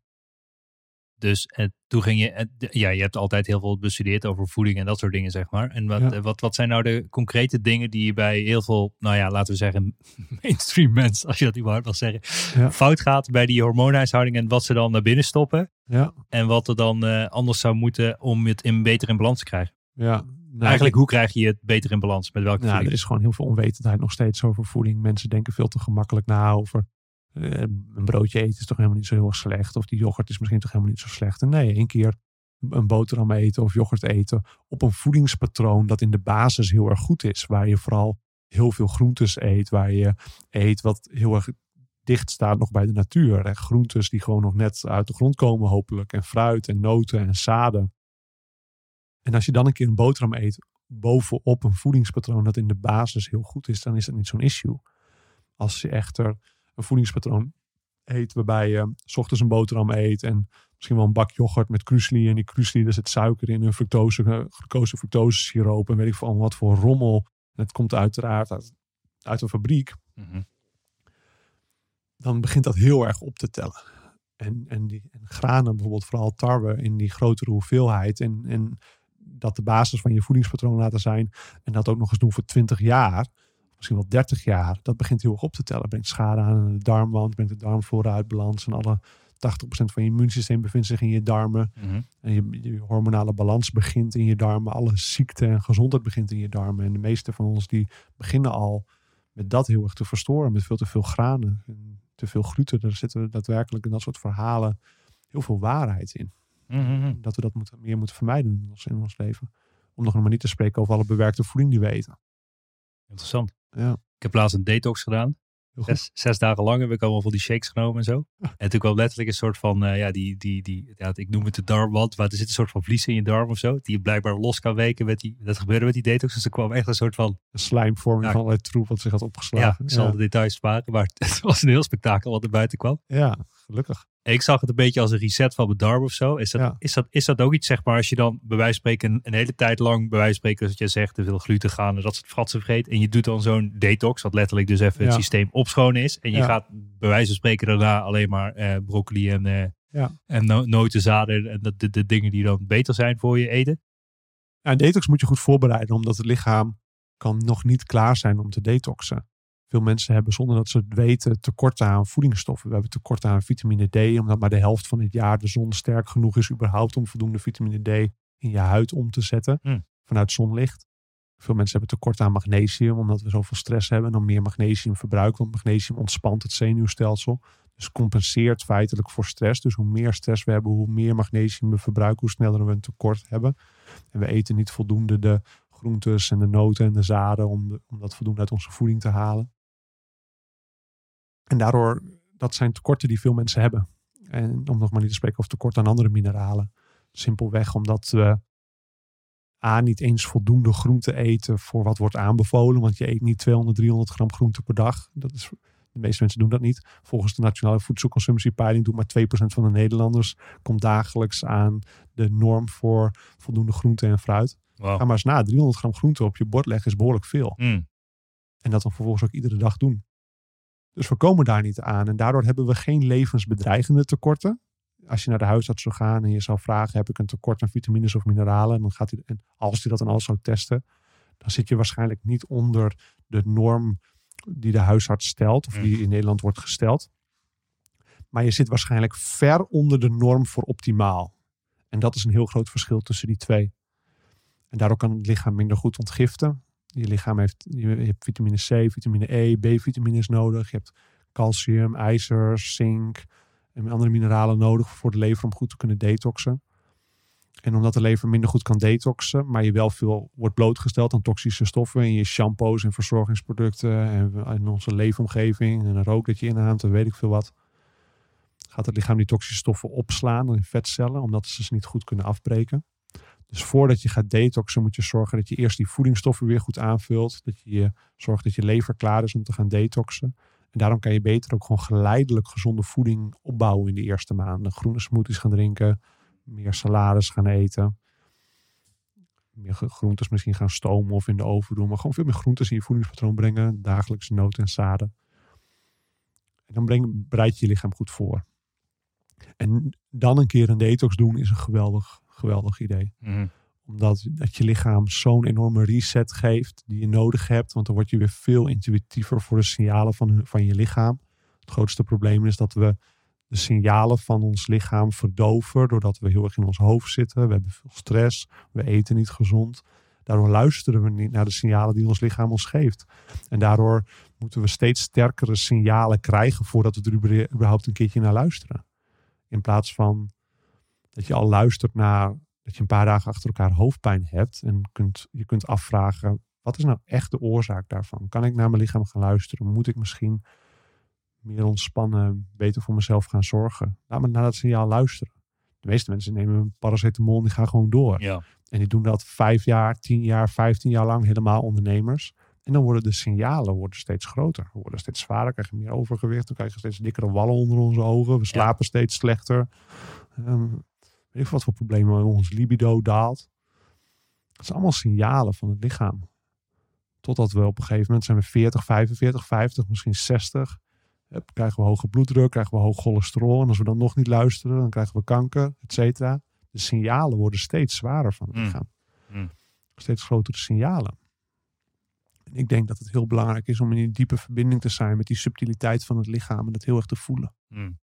Dus en toen ging je, de- ja, je hebt altijd heel veel bestudeerd over voeding en dat soort dingen, zeg maar. En wat, Ja. eh, wat, wat zijn nou de concrete dingen die je bij heel veel, nou ja, laten we zeggen, mainstream mensen, als je dat überhaupt mag zeggen, Ja. fout gaat bij die hormoonhuishouding en wat ze dan naar binnen stoppen Ja, en wat er dan eh, anders zou moeten om het in beter in balans te krijgen? ja. Nou, Eigenlijk, hoe krijg je het beter in balans? Met welke Nou, er is gewoon heel veel onwetendheid nog steeds over voeding. Mensen denken veel te gemakkelijk na over. Eh, een broodje eten is toch helemaal niet zo heel erg slecht. Of die yoghurt is misschien toch helemaal niet zo slecht. En nee, één keer een boterham eten of yoghurt eten op een voedingspatroon dat in de basis heel erg goed is. Waar je vooral heel veel groentes eet. Waar je eet wat heel erg dicht staat nog bij de natuur. En groentes die gewoon nog net uit de grond komen hopelijk. En fruit en noten en zaden. En als je dan een keer een boterham eet bovenop een voedingspatroon dat in de basis heel goed is, dan is dat niet zo'n issue. Als je echter een voedingspatroon eet waarbij je s ochtends een boterham eet en misschien wel een bak yoghurt met krusli en die krusli, daar zit suiker in, een fructose, eh, glucose, fructose siroop en weet ik veel wat voor rommel. En het komt uiteraard uit, uit een fabriek. Mhm. Dan begint dat heel erg op te tellen. En, en, die, en granen, bijvoorbeeld vooral tarwe in die grotere hoeveelheid. En, en dat de basis van je voedingspatroon laten zijn. En dat ook nog eens doen voor 20 jaar. Misschien wel 30 jaar. Dat begint heel erg op te tellen. Brengt schade aan de darmwand. Brengt de darmflora uit balans. En alle 80% van je immuunsysteem bevindt zich in je darmen. Mhm. En je, je hormonale balans begint in je darmen. Alle ziekte en gezondheid begint in je darmen. En de meeste van ons die beginnen al met dat heel erg te verstoren. Met veel te veel granen. En te veel gluten. Daar zitten daadwerkelijk in dat soort verhalen heel veel waarheid in. Mhm. Dat we dat moeten, meer moeten vermijden in ons, in ons leven. Om nog maar niet te spreken over alle bewerkte voeding die we eten. Interessant. Ja, Ik heb laatst een detox gedaan. Zes, zes dagen lang heb ik allemaal van die shakes genomen en zo. En toen kwam letterlijk een soort van, eh, ja, die, die, die, ja, ik noem het de darmwand, maar er zit een soort van vlies in je darm of zo, die je blijkbaar los kan weken met die, dat gebeurde met die detox. Dus er kwam echt een soort van, Een slijmvorming Ja. van allerlei troep wat zich had ja, opgeslagen. ik zal ja. de details sparen, maar het was een heel spektakel wat er buiten kwam. Ja, gelukkig. Ik zag het een beetje als een reset van darm of zo. Is dat, Ja. is dat, is dat ook iets, zeg maar, als je dan bij wijze van spreken een, een hele tijd lang, bij wijze van spreken, zoals je zegt, te veel gluten gaan en dat soort fratsen vergeet. En je doet dan zo'n detox, wat letterlijk dus even het systeem opschonen is. En je Ja. gaat bij wijze van spreken daarna alleen maar eh, broccoli en, eh Ja. en no notenzaden en de, de, de dingen die dan beter zijn voor je eten. Ja, een detox moet je goed voorbereiden, omdat het lichaam kan nog niet klaar zijn om te detoxen. Veel mensen hebben zonder dat ze het weten tekorten aan voedingsstoffen. We hebben tekort aan vitamine D, omdat maar de helft van het jaar de zon sterk genoeg is überhaupt om voldoende vitamine D in je huid om te zetten Hmm. vanuit zonlicht. Veel mensen hebben tekort aan magnesium, omdat we zoveel stress hebben en dan meer magnesium verbruiken. Want magnesium ontspant het zenuwstelsel. Dus compenseert feitelijk voor stress. Dus hoe meer stress we hebben, hoe meer magnesium we verbruiken, hoe sneller we een tekort hebben. En we eten niet voldoende de groentes en de noten en de zaden om, de- om dat voldoende uit onze voeding te halen. En daardoor, dat zijn tekorten die veel mensen hebben. En om nog maar niet te spreken over tekort aan andere mineralen. Simpelweg omdat we A, niet eens voldoende groente eten voor wat wordt aanbevolen. Want je eet niet 200, 300 gram groente per dag. Dat is, de meeste mensen doen dat niet. Volgens de Nationale Voedselconsumptiepeiling doet maar 2% van de Nederlanders komt dagelijks aan de norm voor voldoende groente en fruit. Ga maar eens na, 300 gram groente op je bord leggen is behoorlijk veel. Mm. En dat dan vervolgens ook iedere dag doen. Dus we komen daar niet aan. En daardoor hebben we geen levensbedreigende tekorten. Als je naar de huisarts zou gaan en je zou vragen: heb ik een tekort aan vitamines of mineralen? Dan gaat hij, en als hij dat dan al zou testen, dan zit je waarschijnlijk niet onder de norm die de huisarts stelt, of die in Nederland wordt gesteld. Maar je zit waarschijnlijk ver onder de norm voor optimaal. En dat is een heel groot verschil tussen die twee. En daardoor kan het lichaam minder goed ontgiften. Je lichaam heeft, je hebt vitamine C, vitamine E, B-vitamines nodig. Je hebt calcium, ijzer, zink en andere mineralen nodig voor de lever om goed te kunnen detoxen. En omdat de lever minder goed kan detoxen, maar je wel veel wordt blootgesteld aan toxische stoffen in je shampoos en verzorgingsproducten en in onze leefomgeving en een rook dat je inhaamt en weet ik veel wat, gaat het lichaam die toxische stoffen opslaan in vetcellen, omdat ze ze niet goed kunnen afbreken. Dus voordat je gaat detoxen moet je zorgen dat je eerst die voedingsstoffen weer goed aanvult. Dat je, zorgt dat je lever klaar is om te gaan detoxen. En daarom kan je beter ook gewoon geleidelijk gezonde voeding opbouwen in de eerste maanden. Groene smoothies gaan drinken, meer salades gaan eten. Meer groentes misschien gaan stomen of in de oven doen. Maar gewoon veel meer groentes in je voedingspatroon brengen. Dagelijks noten en zaden. En dan breng, bereid je je lichaam goed voor. En dan een keer een detox doen is een geweldig, geweldig idee Mhm. omdat dat je lichaam zo'n enorme reset geeft die je nodig hebt. Want dan word je weer veel intuïtiever voor de signalen van, van je lichaam. Het grootste probleem is dat we de signalen van ons lichaam verdoven. Doordat we heel erg in ons hoofd zitten. We hebben veel stress. We eten niet gezond. Daardoor luisteren we niet naar de signalen die ons lichaam ons geeft. En daardoor moeten we steeds sterkere signalen krijgen voordat we er überhaupt- überhaupt een keertje naar luisteren. In plaats van dat je al luistert naar dat je een paar dagen achter elkaar hoofdpijn hebt en kunt, je kunt afvragen, wat is nou echt de oorzaak daarvan? Kan ik naar mijn lichaam gaan luisteren? Moet ik misschien meer ontspannen, beter voor mezelf gaan zorgen? Laat me naar dat signaal luisteren. De meeste mensen nemen een paracetamol en die gaan gewoon door. Ja. En die doen dat vijf jaar, tien jaar, vijftien jaar lang helemaal ondernemers. En dan worden de signalen worden steeds groter. We worden steeds zwaarder, krijgen meer overgewicht. Dan krijgen we steeds dikkere wallen onder onze ogen. We slapen steeds slechter. Ehm, weet ik wat voor problemen. Ons libido daalt. Dat zijn allemaal signalen van het lichaam. Totdat we op een gegeven moment zijn we 40, 45, 50, misschien 60. Hup, krijgen we hoge bloeddruk, krijgen we hoog cholesterol. En als we dan nog niet luisteren, dan krijgen we kanker, et cetera. De signalen worden steeds zwaarder van het Mm. lichaam. Mm. Steeds grotere signalen. En ik denk dat het heel belangrijk is om in die diepe verbinding te zijn met die subtiliteit van het lichaam en dat heel erg te voelen. Mm.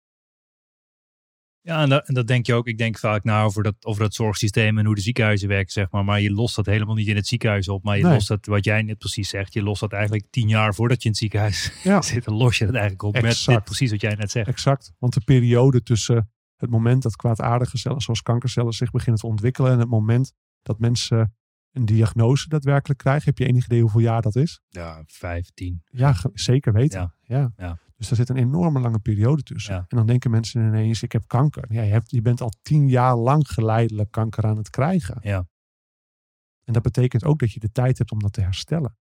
Ja, en dat, en dat denk je ook. Ik denk vaak na over dat, over dat zorgsysteem en hoe de ziekenhuizen werken, zeg maar. Maar je lost dat helemaal niet in het ziekenhuis op. Maar je Nee. lost dat, wat jij net precies zegt, je lost dat eigenlijk tien jaar voordat je in het ziekenhuis Ja. zit. Dan los je het eigenlijk op met dit precies wat jij net zegt. Exact. Want de periode tussen het moment dat kwaadaardige cellen zoals kankercellen zich beginnen te ontwikkelen en het moment dat mensen een diagnose daadwerkelijk krijgen, heb je enig idee hoeveel jaar dat is? Ja, vijf, tien. Ja, zeker weten. Ja. Ja. Ja. Dus daar zit een enorme lange periode tussen. Ja. En dan denken mensen ineens, ik heb kanker. Ja, je, hebt, je bent al tien jaar lang geleidelijk kanker aan het krijgen. Ja. En dat betekent ook dat je de tijd hebt om dat te herstellen.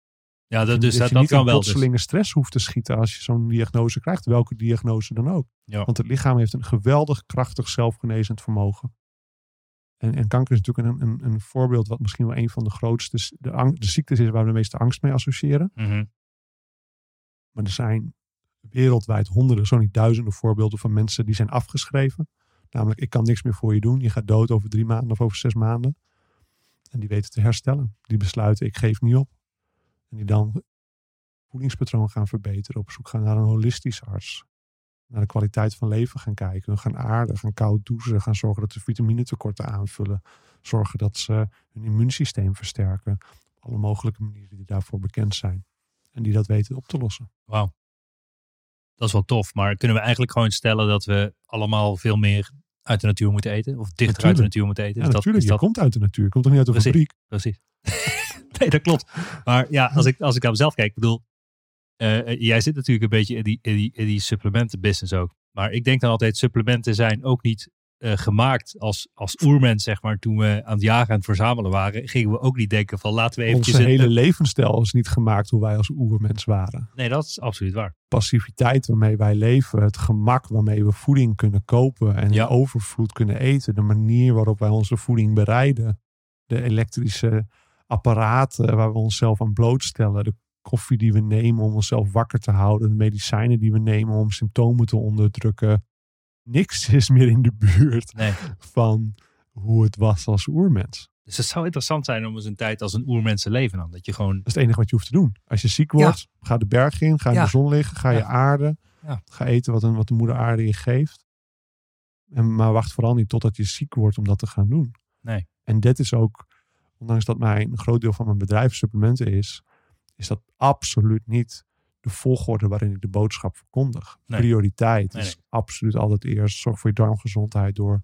Ja, dat, dus dat dat, je dat niet kan wel. Dus. plotselinge stress hoeft te schieten als je zo'n diagnose krijgt. Welke diagnose dan ook. Ja. Want het lichaam heeft een geweldig krachtig zelfgenezend vermogen. En, en kanker is natuurlijk een, een, een voorbeeld wat misschien wel een van de grootste de, ang- de ziektes is waar we de meeste angst mee associëren. Mhm. Maar er zijn wereldwijd honderden, zo niet duizenden voorbeelden van mensen die zijn afgeschreven. Namelijk, ik kan niks meer voor je doen. Je gaat dood over drie maanden of over zes maanden. En die weten te herstellen. Die besluiten, ik geef niet op. En die dan voedingspatroon gaan verbeteren. Op zoek gaan naar een holistische arts. Naar de kwaliteit van leven gaan kijken. Hun gaan aarden, gaan koud douchen. Gaan zorgen dat ze vitaminetekorten aanvullen. Zorgen dat ze hun immuunsysteem versterken. Op alle mogelijke manieren die daarvoor bekend zijn. En die dat weten op te lossen. Wauw. Dat is wel tof. Maar kunnen we eigenlijk gewoon stellen dat we allemaal veel meer uit de natuur moeten eten? Of dichter uit de natuur moeten eten? Ja, Is dat, natuurlijk. is Je dat, komt uit de natuur. Komt toch niet uit de Precies. fabriek? Precies. nee, dat klopt. Maar ja, als ik, als ik naar mezelf kijk, ik bedoel, eh, eh, jij zit natuurlijk een beetje in die, in die, in die supplementenbusiness ook. Maar ik denk dan altijd, supplementen zijn ook niet eh, gemaakt als, als oermens, zeg maar. Toen we aan het jagen en het verzamelen waren, gingen we ook niet denken van laten we eventjes... Onze een- hele levensstijl is niet gemaakt hoe wij als oermens waren. Nee, dat is absoluut waar. Passiviteit waarmee wij leven, het gemak waarmee we voeding kunnen kopen en Ja. overvloed kunnen eten, de manier waarop wij onze voeding bereiden, de elektrische apparaten waar we onszelf aan blootstellen, de koffie die we nemen om onszelf wakker te houden, de medicijnen die we nemen om symptomen te onderdrukken. Niks is meer in de buurt Nee. van hoe het was als oermens. Dus het zou interessant zijn om eens een tijd als een oermens te leven dan. Dat je gewoon... Dat is het enige wat je hoeft te doen. Als je ziek wordt, ga de berg in, ga in Ja. de zon liggen, ga je Ja. Ja. Ga eten wat, een, wat de moeder aarde je geeft. En, maar wacht vooral niet totdat je ziek wordt om dat te gaan doen. Nee. En dit is ook, ondanks dat mijn, een groot deel van mijn bedrijf supplementen is, is dat absoluut niet de volgorde waarin ik de boodschap verkondig. Nee. Prioriteit Nee, is absoluut altijd eerst zorg voor je darmgezondheid door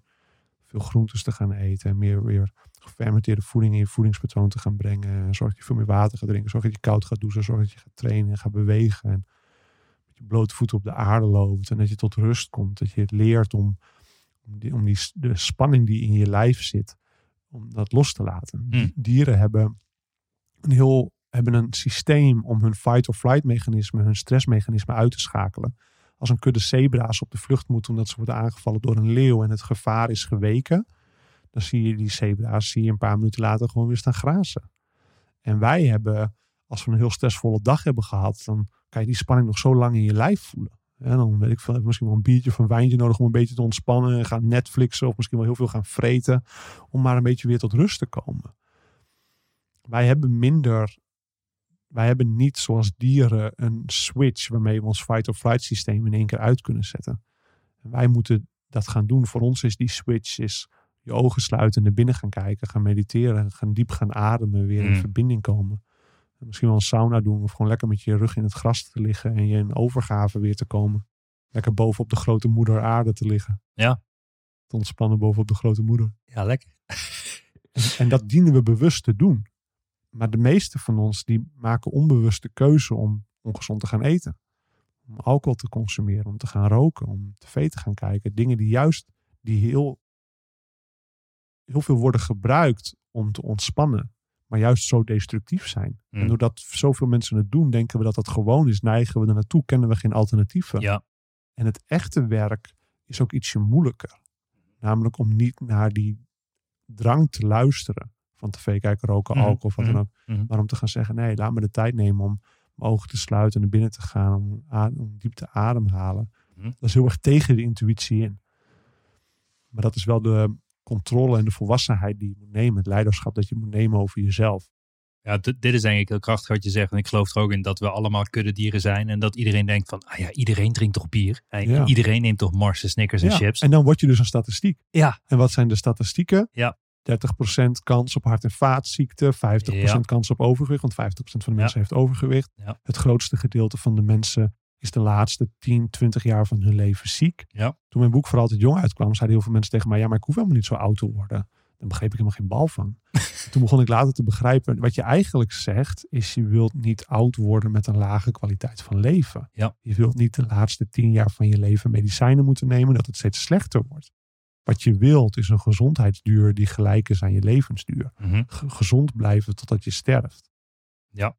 veel groentes te gaan eten en meer weer gefermenteerde voeding in je voedingspatroon te gaan brengen. Zorg dat je veel meer water gaat drinken. Zorg dat je koud gaat douchen. Zorg dat je gaat trainen en gaat bewegen. En met je blote voeten op de aarde loopt. En dat je tot rust komt. Dat je het leert om, om, die, om die, de spanning die in je lijf zit, om dat los te laten. Hmm. Dieren hebben een heel hebben een systeem om hun fight-or-flight mechanisme, hun stressmechanisme uit te schakelen. Als een kudde zebra's op de vlucht moet omdat ze worden aangevallen door een leeuw en het gevaar is geweken, dan zie je die zebra's zie je een paar minuten later gewoon weer staan grazen. En wij hebben, als we een heel stressvolle dag hebben gehad, dan kan je die spanning nog zo lang in je lijf voelen. En dan weet ik veel, heb misschien wel een biertje of een wijntje nodig om een beetje te ontspannen. En gaan Netflixen of misschien wel heel veel gaan vreten. Om maar een beetje weer tot rust te komen. Wij hebben minder. Wij hebben niet zoals dieren een switch waarmee we ons fight-or-flight systeem in één keer uit kunnen zetten. En wij moeten dat gaan doen. Voor ons is die switch is je ogen sluiten en naar binnen gaan kijken, gaan mediteren, gaan diep gaan ademen, weer in Mm. verbinding komen. En misschien wel een sauna doen of gewoon lekker met je rug in het gras te liggen en je in overgave weer te komen. Lekker bovenop de grote moeder aarde te liggen. Ja. Te ontspannen bovenop de grote moeder. Ja, lekker. En, en dat dienen we bewust te doen. Maar de meeste van ons die maken onbewuste keuze om ongezond te gaan eten. Om alcohol te consumeren, om te gaan roken, om tv te gaan kijken. Dingen die juist die heel, heel veel worden gebruikt om te ontspannen. Maar juist zo destructief zijn. Mm. En doordat zoveel mensen het doen, denken we dat dat gewoon is. Neigen we er naartoe, kennen we geen alternatieven. Ja. En het echte werk is ook ietsje moeilijker. Namelijk om niet naar die drang te luisteren. Van tv kijken, roken, Mhm, alcohol, of wat dan mhm, ook. mhm. Maar om te gaan zeggen, nee, laat me de tijd nemen om mijn ogen te sluiten en naar binnen te gaan. Om, om diep te ademhalen. Dat is heel erg tegen de intuïtie in. Maar dat is wel de controle en de volwassenheid die je moet nemen. Het leiderschap dat je moet nemen over jezelf. Ja, dit is denk ik heel krachtig wat je zegt. En ik geloof er ook in dat we allemaal kuddedieren zijn. En dat iedereen denkt van, ah ja, iedereen drinkt toch bier? En Ja. iedereen neemt toch Mars, en Snickers en Ja, chips? En dan word je dus een statistiek. Ja. En wat zijn de statistieken? Ja. 30% kans op hart- en vaatziekten, 50% Ja. kans op overgewicht, want 50% van de Ja. mensen heeft overgewicht. Ja. Het grootste gedeelte van de mensen is de laatste 10, 20 jaar van hun leven ziek. Toen mijn boek voor altijd jong uitkwam, zeiden heel veel mensen tegen mij, ja, maar ik hoef helemaal niet zo oud te worden. Dan begreep ik helemaal geen bal van. Toen begon ik later te begrijpen, wat je eigenlijk zegt, is je wilt niet oud worden met een lage kwaliteit van leven. Je wilt niet de laatste 10 jaar van je leven medicijnen moeten nemen, dat het steeds slechter wordt. Wat je wilt is een gezondheidsduur die gelijk is aan je levensduur. Mhm. Ge- gezond blijven totdat je sterft. Ja. En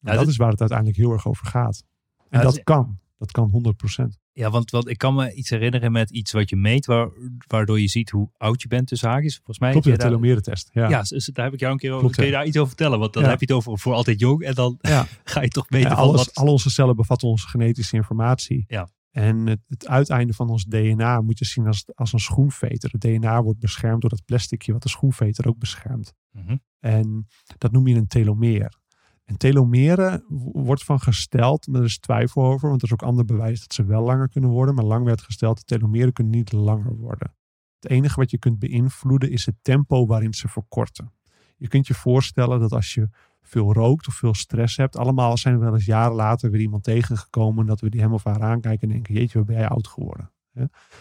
Ja, dat dit- is waar het uiteindelijk heel erg over gaat. En Ja, dat is- kan. Dat kan 100%. Ja, want, want ik kan me iets herinneren met iets wat je meet, waar, waardoor je ziet hoe oud je bent tussen haakjes. Volgens mij Klopt, de telomerentest. Ja. Ja, dus daar heb ik jou een keer over. Klopt, kun je daar iets over vertellen? Want dan Ja. heb je het over voor altijd jong. En dan Ja. ga je toch weten Ja, alles, wat... al onze cellen bevatten onze genetische informatie. Ja. En het, het uiteinde van ons DNA moet je zien als, als een schoenveter. Het DNA wordt beschermd door dat plasticje wat de schoenveter ook beschermt. Mhm. En dat noem je een telomeer. En telomeren wordt van gesteld, maar er is twijfel over, want er is ook ander bewijs dat ze wel langer kunnen worden. Maar lang werd gesteld, de telomeren kunnen niet langer worden. Het enige wat je kunt beïnvloeden is het tempo waarin ze verkorten. Je kunt je voorstellen dat als je veel rookt of veel stress hebt, allemaal zijn we wel eens jaren later weer iemand tegengekomen dat we die hem of haar aankijken en denken, jeetje, wat ben jij oud geworden.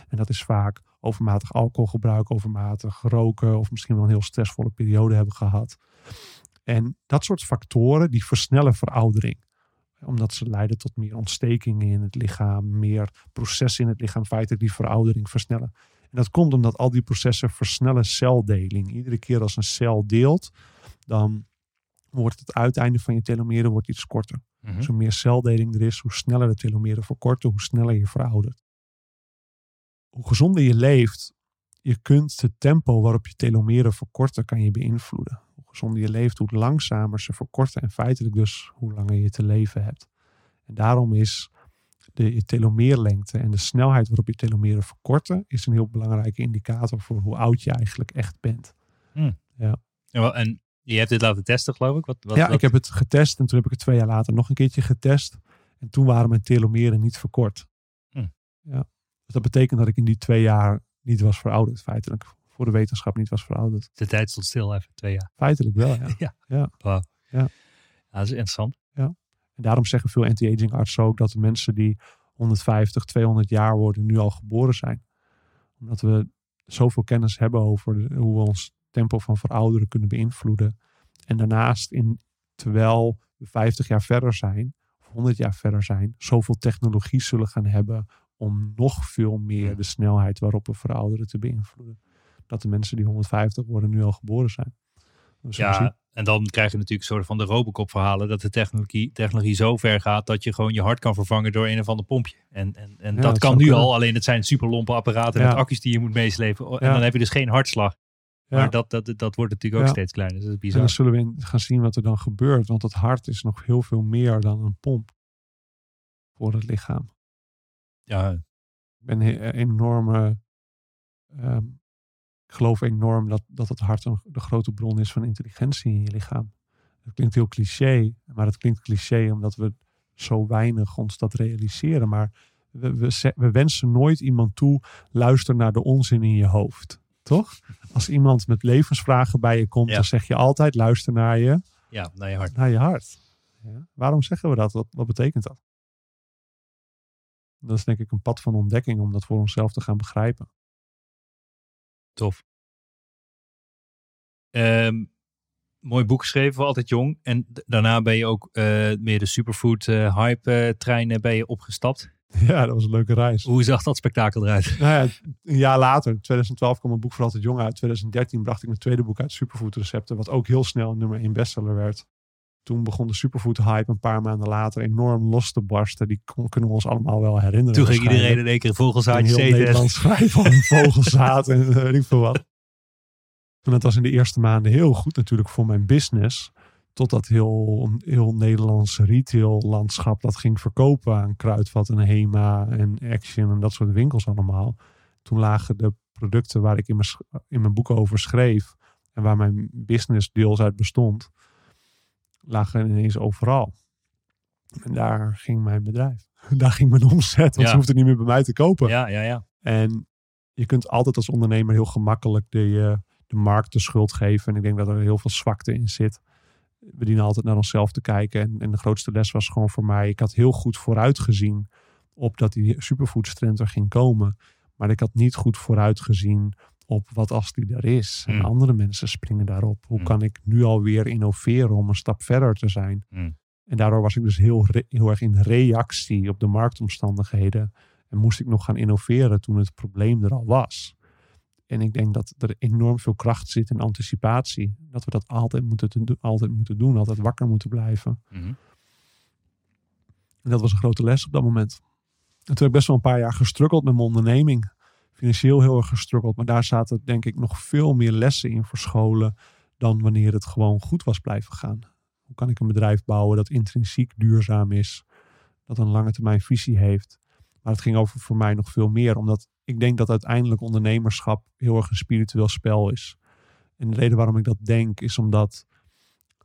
En dat is vaak overmatig alcoholgebruik, overmatig roken of misschien wel een heel stressvolle periode hebben gehad. En dat soort factoren die versnellen veroudering. Omdat ze leiden tot meer ontstekingen in het lichaam, meer processen in het lichaam, feitelijk die veroudering versnellen. En dat komt omdat al die processen versnellen celdeling. Iedere keer als een cel deelt, dan wordt het uiteinde van je telomeren wordt iets korter. Dus hoe meer celdeling er is, hoe sneller de telomeren verkorten, hoe sneller je veroudert. Hoe gezonder je leeft, je kunt het tempo waarop je telomeren verkorten, kan je beïnvloeden. Hoe gezonder je leeft, hoe langzamer ze verkorten en feitelijk dus hoe langer je te leven hebt. En daarom is de je telomeerlengte en de snelheid waarop je telomeren verkorten, is een heel belangrijke indicator voor hoe oud je eigenlijk echt bent. Ja, wel, En je hebt dit laten testen, geloof ik? Wat, wat, ja, wat- ik heb het getest en toen heb ik het twee jaar later nog een keertje getest. En toen waren mijn telomeren niet verkort. Hm. Ja. Dus dat betekent dat ik in die twee jaar niet was verouderd, feitelijk. Voor de wetenschap niet was verouderd. De tijd stond stil even, twee jaar. Feitelijk wel, ja. Ja. Ja. Wauw. Ja. Ja, dat is interessant. En daarom zeggen veel anti-aging artsen ook dat de mensen die 150, 200 jaar worden nu al geboren zijn. Omdat we zoveel kennis hebben over hoe we ons tempo van verouderen kunnen beïnvloeden. En daarnaast, in, terwijl we 50 jaar verder zijn, of 100 jaar verder zijn, zoveel technologie zullen gaan hebben om nog veel meer de snelheid waarop we verouderen te beïnvloeden. Dat de mensen die 150 worden nu al geboren zijn. Zien- Ja, en dan krijg je natuurlijk een soort van de Robocop verhalen. Dat de technologie, technologie zo ver gaat dat je gewoon je hart kan vervangen door een of ander pompje. En, en, en Ja, dat dat kan nu kunnen. al, alleen het zijn super lompe apparaten Ja. met accu's die je moet meeslepen. En Ja. dan heb je dus geen hartslag. Ja. Maar dat, dat, dat wordt natuurlijk ook Ja. steeds kleiner. Dus dat is En bizar. dan zullen we gaan zien wat er dan gebeurt. Want het hart is nog heel veel meer dan een pomp voor het lichaam. Ja, Ik ben enorme. ehm, ik geloof enorm dat, dat het hart een, de grote bron is van intelligentie in je lichaam. Dat klinkt heel cliché, maar het klinkt cliché omdat we zo weinig ons dat realiseren. Maar we, we, we wensen nooit iemand toe, luister naar de onzin in je hoofd. Toch? Als iemand met levensvragen bij je komt, Ja. dan zeg je altijd luister naar je, Ja, naar je hart. naar je hart. Ja? Waarom zeggen we dat? Wat, wat betekent dat? Dat is denk ik een pad van ontdekking om dat voor onszelf te gaan begrijpen. Tof. Ehm, mooi boek geschreven voor Altijd Jong. En daarna ben je ook eh, meer de superfood eh, hype eh, trein ben je opgestapt. Ja, dat was een leuke reis. Hoe zag dat spektakel eruit? Nou ja, een jaar later, 2012 kwam mijn boek voor altijd jong uit. 2013 bracht ik mijn tweede boek uit, Superfood Recepten, wat ook heel snel een nummer 1 bestseller werd. Toen begon de superfood hype een paar maanden later enorm los te barsten. Die kon- kunnen we ons allemaal wel herinneren. Toen ging iedereen in één keer In vogelzaadjes heel eten. Nederland schrijven over vogelzaad en weet ik veel wat. En dat was in de eerste maanden heel goed natuurlijk voor mijn business. Totdat heel, heel Nederlands retail landschap dat ging verkopen aan Kruidvat en Hema en Action en dat soort winkels allemaal. Toen lagen de producten waar ik in mijn, in mijn boek over schreef en waar mijn business deels uit bestond, lagen ineens overal. En daar ging mijn bedrijf. Daar ging mijn omzet, want Ja. ze hoefden niet meer bij mij te kopen. Ja, ja, ja. En je kunt altijd als ondernemer heel gemakkelijk de, eh, de markt de schuld geven. En ik denk dat er heel veel zwakte in zit. We dienen altijd naar onszelf te kijken. En, en de grootste les was gewoon voor mij. Ik had heel goed vooruitgezien op dat die superfoodstrend er ging komen. Maar ik had niet goed vooruitgezien op wat als die er is. En Hmm. andere mensen springen daarop. Hoe Hmm. kan ik nu alweer innoveren om een stap verder te zijn? Hmm. En daardoor was ik dus heel, heel erg in reactie op de marktomstandigheden. En moest ik nog gaan innoveren toen het probleem er al was. En ik denk dat er enorm veel kracht zit in anticipatie. Dat we dat altijd moeten, altijd moeten doen. Altijd wakker moeten blijven. Mhm. En dat was een grote les op dat moment. En toen heb ik best wel een paar jaar gestruggeld met mijn onderneming. Financieel heel erg gestruggeld. Maar daar zaten denk ik nog veel meer lessen in verscholen. Dan wanneer het gewoon goed was blijven gaan. Hoe kan ik een bedrijf bouwen dat intrinsiek duurzaam is. Dat een lange termijn visie heeft. Maar het ging over voor mij nog veel meer. Omdat ik denk dat uiteindelijk ondernemerschap heel erg een spiritueel spel is. En de reden waarom ik dat denk is omdat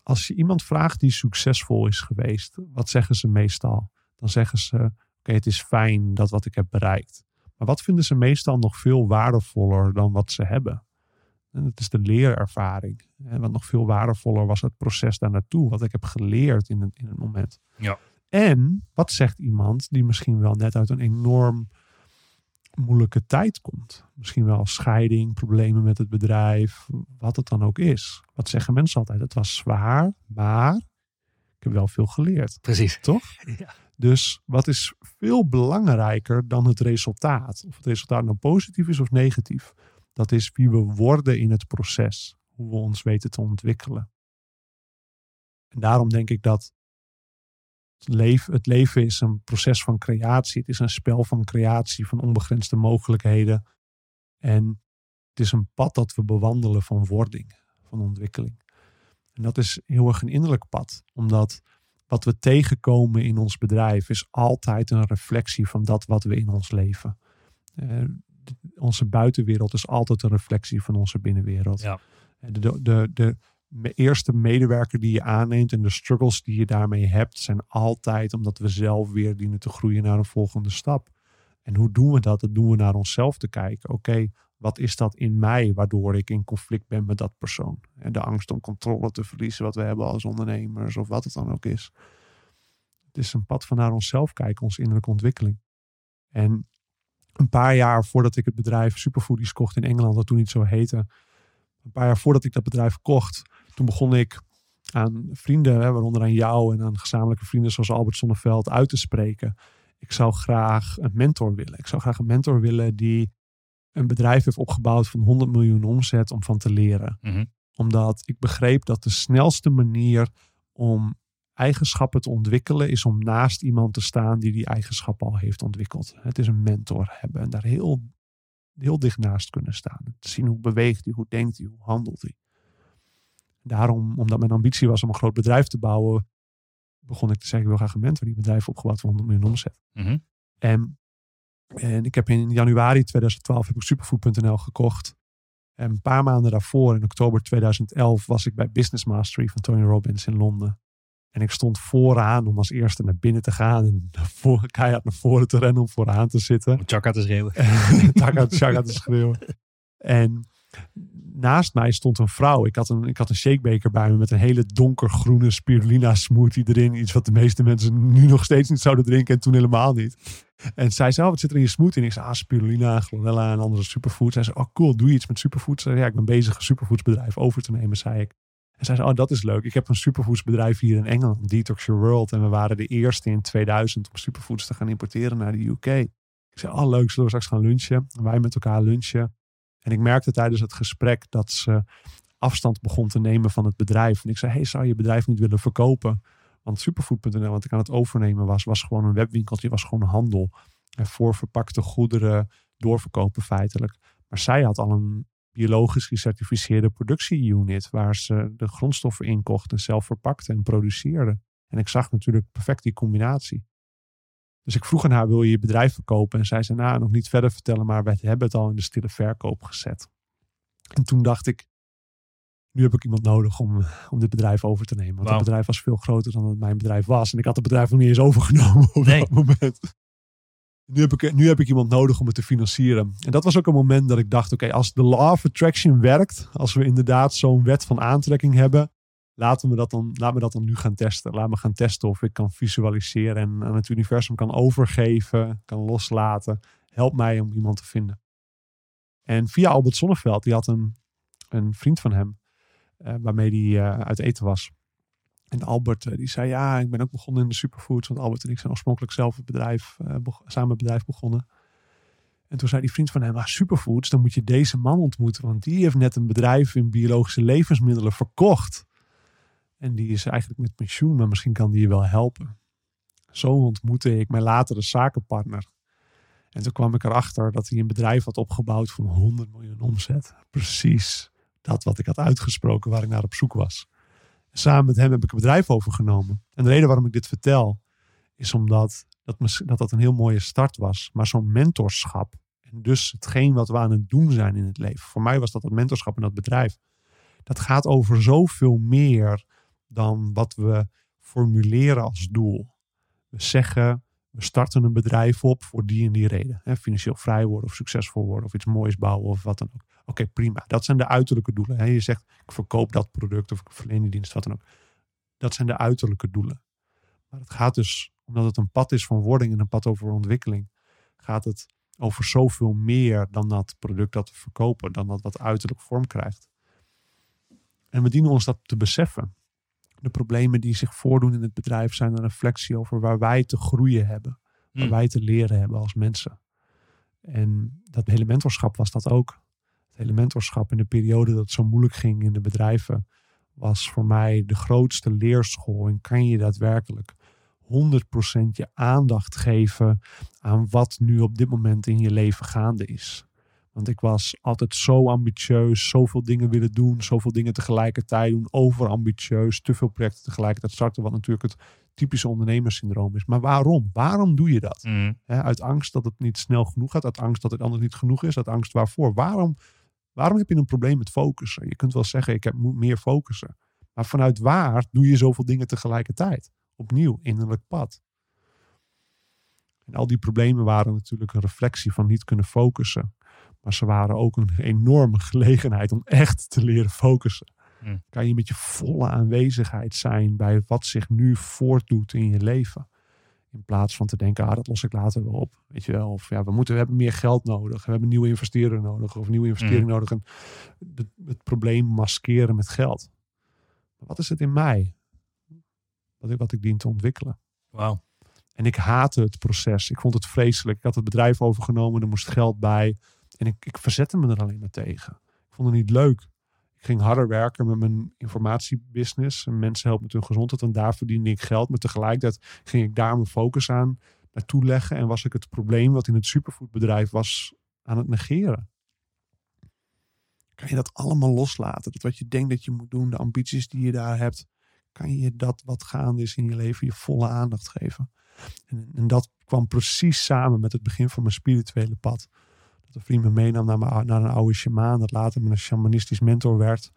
als je iemand vraagt die succesvol is geweest, wat zeggen ze meestal? Dan zeggen ze: Oké, het is fijn dat wat ik heb bereikt. Maar wat vinden ze meestal nog veel waardevoller dan wat ze hebben? En dat is de leerervaring. En wat nog veel waardevoller was het proces daar naartoe, wat ik heb geleerd in een, in een moment. Ja. En wat zegt iemand die misschien wel net uit een enorm moeilijke tijd komt? Misschien wel scheiding, problemen met het bedrijf, wat het dan ook is. Wat zeggen mensen altijd? Het was zwaar, maar ik heb wel veel geleerd. Precies. Toch? Ja. Dus wat is veel belangrijker dan het resultaat? Of het resultaat nou positief is of negatief. Dat is wie we worden in het proces. Hoe we ons weten te ontwikkelen. En daarom denk ik dat leven, het leven is een proces van creatie. Het is een spel van creatie, van onbegrensde mogelijkheden. En het is een pad dat we bewandelen van wording, van ontwikkeling. En dat is heel erg een innerlijk pad, omdat wat we tegenkomen in ons bedrijf is altijd een reflectie van dat wat we in ons leven. Eh, onze buitenwereld is altijd een reflectie van onze binnenwereld. Ja. Eh, De, de, de, de eerste medewerker die je aanneemt en de struggles die je daarmee hebt, zijn altijd omdat we zelf weer dienen te groeien naar een volgende stap. En hoe doen we dat? Dat doen we naar onszelf te kijken. Oké, wat is dat in mij waardoor ik in conflict ben met dat persoon? En de angst om controle te verliezen, wat we hebben als ondernemers of wat het dan ook is. Het is een pad van naar onszelf kijken, onze innerlijke ontwikkeling. En een paar jaar voordat ik het bedrijf Superfoodies kocht in Engeland, dat toen niet zo heette. Een paar jaar voordat ik dat bedrijf kocht, toen begon ik aan vrienden, hè, waaronder aan jou en aan gezamenlijke vrienden zoals Albert Sonneveld, uit te spreken. Ik zou graag een mentor willen. Ik zou graag een mentor willen die een bedrijf heeft opgebouwd van 100 miljoen omzet om van te leren. Mhm. Omdat ik begreep dat de snelste manier om eigenschappen te ontwikkelen is om naast iemand te staan die die eigenschappen al heeft ontwikkeld. Het is een mentor hebben en daar heel, heel dicht naast kunnen staan. Te zien hoe beweegt hij, hoe denkt hij, hoe handelt hij. Daarom, omdat mijn ambitie was om een groot bedrijf te bouwen, begon ik te zeggen, ik wil graag een mentor die bedrijf opgebouwd van 100 miljoen omzet. Mhm. En, en ik heb in januari 2012 heb ik superfood.nl gekocht. En een paar maanden daarvoor, in oktober 2011, was ik bij Business Mastery van Tony Robbins in Londen. En ik stond vooraan om als eerste naar binnen te gaan en voren, keihard naar voren te rennen om vooraan te zitten. Om Chaka te schreeuwen. Chaka te schreeuwen. En naast mij stond een vrouw. Ik had een, ik had een shakebeker bij me met een hele donkergroene spirulina smoothie erin. Iets wat de meeste mensen nu nog steeds niet zouden drinken en toen helemaal niet. En zij zei, oh, wat zit er in je smoothie? En ik zei, ah, spirulina, chlorella en andere superfoods. Zij zei, oh cool, doe je iets met superfoods? Ja, ik ben bezig een superfoodsbedrijf over te nemen, zei ik. En zei, oh, dat is leuk. Ik heb een superfoodsbedrijf hier in Engeland, Detox Your World. En we waren de eerste in 2000 om superfoods te gaan importeren naar de UK. Ik zei, oh leuk, zullen we straks gaan lunchen? En wij met elkaar lunchen. En ik merkte tijdens het gesprek dat ze afstand begon te nemen van het bedrijf. En ik zei, hey, zou je bedrijf niet willen verkopen? Want superfood.nl, wat ik aan het overnemen was, was gewoon een webwinkeltje, was gewoon handel. En voor verpakte goederen doorverkopen feitelijk. Maar zij had al een biologisch gecertificeerde productieunit waar ze de grondstoffen in kocht en zelf verpakte en produceerde. En ik zag natuurlijk perfect die combinatie. Dus ik vroeg aan haar, wil je je bedrijf verkopen? En zij zei, nou, nog niet verder vertellen, maar we hebben het al in de stille verkoop gezet. En toen dacht ik, nu heb ik iemand nodig om, om dit bedrijf over te nemen. Want het bedrijf was veel groter dan het mijn bedrijf was. En ik had het bedrijf nog niet eens overgenomen op Nee. dat moment. Nu heb, ik, nu heb ik iemand nodig om het te financieren. En dat was ook een moment dat ik dacht, oké, als de law of attraction werkt, als we inderdaad zo'n wet van aantrekking hebben, laten we dat dan, laat me dat dan nu gaan testen. Laat me gaan testen of ik kan visualiseren en aan het universum kan overgeven, kan loslaten. Help mij om iemand te vinden. En via Albert Sonneveld, die had een, een vriend van hem, eh, waarmee hij eh, uit eten was. En Albert eh, die zei, ja, ik ben ook begonnen in de superfoods. Want Albert en ik zijn oorspronkelijk zelf het bedrijf, eh, samen het bedrijf begonnen. En toen zei die vriend van hem, ah, superfoods, dan moet je deze man ontmoeten. Want die heeft net een bedrijf in biologische levensmiddelen verkocht. En die is eigenlijk met pensioen, maar misschien kan die je wel helpen. Zo ontmoette ik mijn latere zakenpartner. En toen kwam ik erachter dat hij een bedrijf had opgebouwd van 100 miljoen omzet. Precies dat wat ik had uitgesproken waar ik naar op zoek was. Samen met hem heb ik een bedrijf overgenomen. En de reden waarom ik dit vertel, is omdat dat dat, dat een heel mooie start was. Maar zo'n mentorschap, en dus hetgeen wat we aan het doen zijn in het leven. Voor mij was dat het mentorschap in dat bedrijf. Dat gaat over zoveel meer dan wat we formuleren als doel. We zeggen, we starten een bedrijf op voor die en die reden. Financieel vrij worden of succesvol worden of iets moois bouwen of wat dan ook. Oké, prima. Dat zijn de uiterlijke doelen. Hè. Je zegt, ik verkoop dat product of ik verleen die dienst, wat dan ook. Dat zijn de uiterlijke doelen. Maar het gaat dus, omdat het een pad is van wording en een pad over ontwikkeling, gaat het over zoveel meer dan dat product dat we verkopen, dan dat wat uiterlijk vorm krijgt. En we dienen ons dat te beseffen. De problemen die zich voordoen in het bedrijf zijn een reflectie over waar wij te groeien hebben. Waar Hmm. wij te leren hebben als mensen. En dat hele mentorschap was dat ook. Het hele mentorschap in de periode dat het zo moeilijk ging in de bedrijven. Was voor mij de grootste leerschool. En kan je daadwerkelijk 100% je aandacht geven aan wat nu op dit moment in je leven gaande is. Want ik was altijd zo ambitieus, zoveel dingen willen doen, zoveel dingen tegelijkertijd doen, overambitieus, te veel projecten tegelijkertijd starten, wat natuurlijk het typische ondernemerssyndroom is. Maar waarom? Waarom doe je dat? Mm. Uit angst dat het niet snel genoeg gaat, uit angst dat het anders niet genoeg is, uit angst waarvoor. Waarom, waarom heb je een probleem met focussen? Je kunt wel zeggen, ik heb, moet meer focussen. Maar vanuit waar doe je zoveel dingen tegelijkertijd? Opnieuw, innerlijk pad. En al die problemen waren natuurlijk een reflectie van niet kunnen focussen. Maar ze waren ook een enorme gelegenheid om echt te leren focussen. Hmm. Kan je met je volle aanwezigheid zijn bij wat zich nu voortdoet in je leven. In plaats van te denken, ah, dat los ik later wel op. Weet je wel? Of ja, we, moeten, we hebben meer geld nodig. We hebben nieuwe investeerders nodig. Of nieuwe investering nodig. En het, het probleem maskeren met geld. Maar wat is het in mij? Wat ik, wat ik dien te ontwikkelen. Wauw. En ik haatte het proces. Ik vond het vreselijk. Ik had het bedrijf overgenomen. Er moest geld bij. En ik, ik verzette me er alleen maar tegen. Ik vond het niet leuk. Ik ging harder werken met mijn informatiebusiness. En mensen helpen met hun gezondheid. En daar verdiende ik geld. Maar tegelijkertijd ging ik daar mijn focus aan naartoe leggen. En was ik het probleem wat in het superfoodbedrijf was aan het negeren. Kan je dat allemaal loslaten? Dat wat je denkt dat je moet doen, de ambities die je daar hebt. Kan je dat wat gaande is in je leven je volle aandacht geven? En, en dat kwam precies samen met het begin van mijn spirituele pad. Een vriend me meenam naar, mijn, naar een oude shamaan. Dat later mijn shamanistisch mentor werd.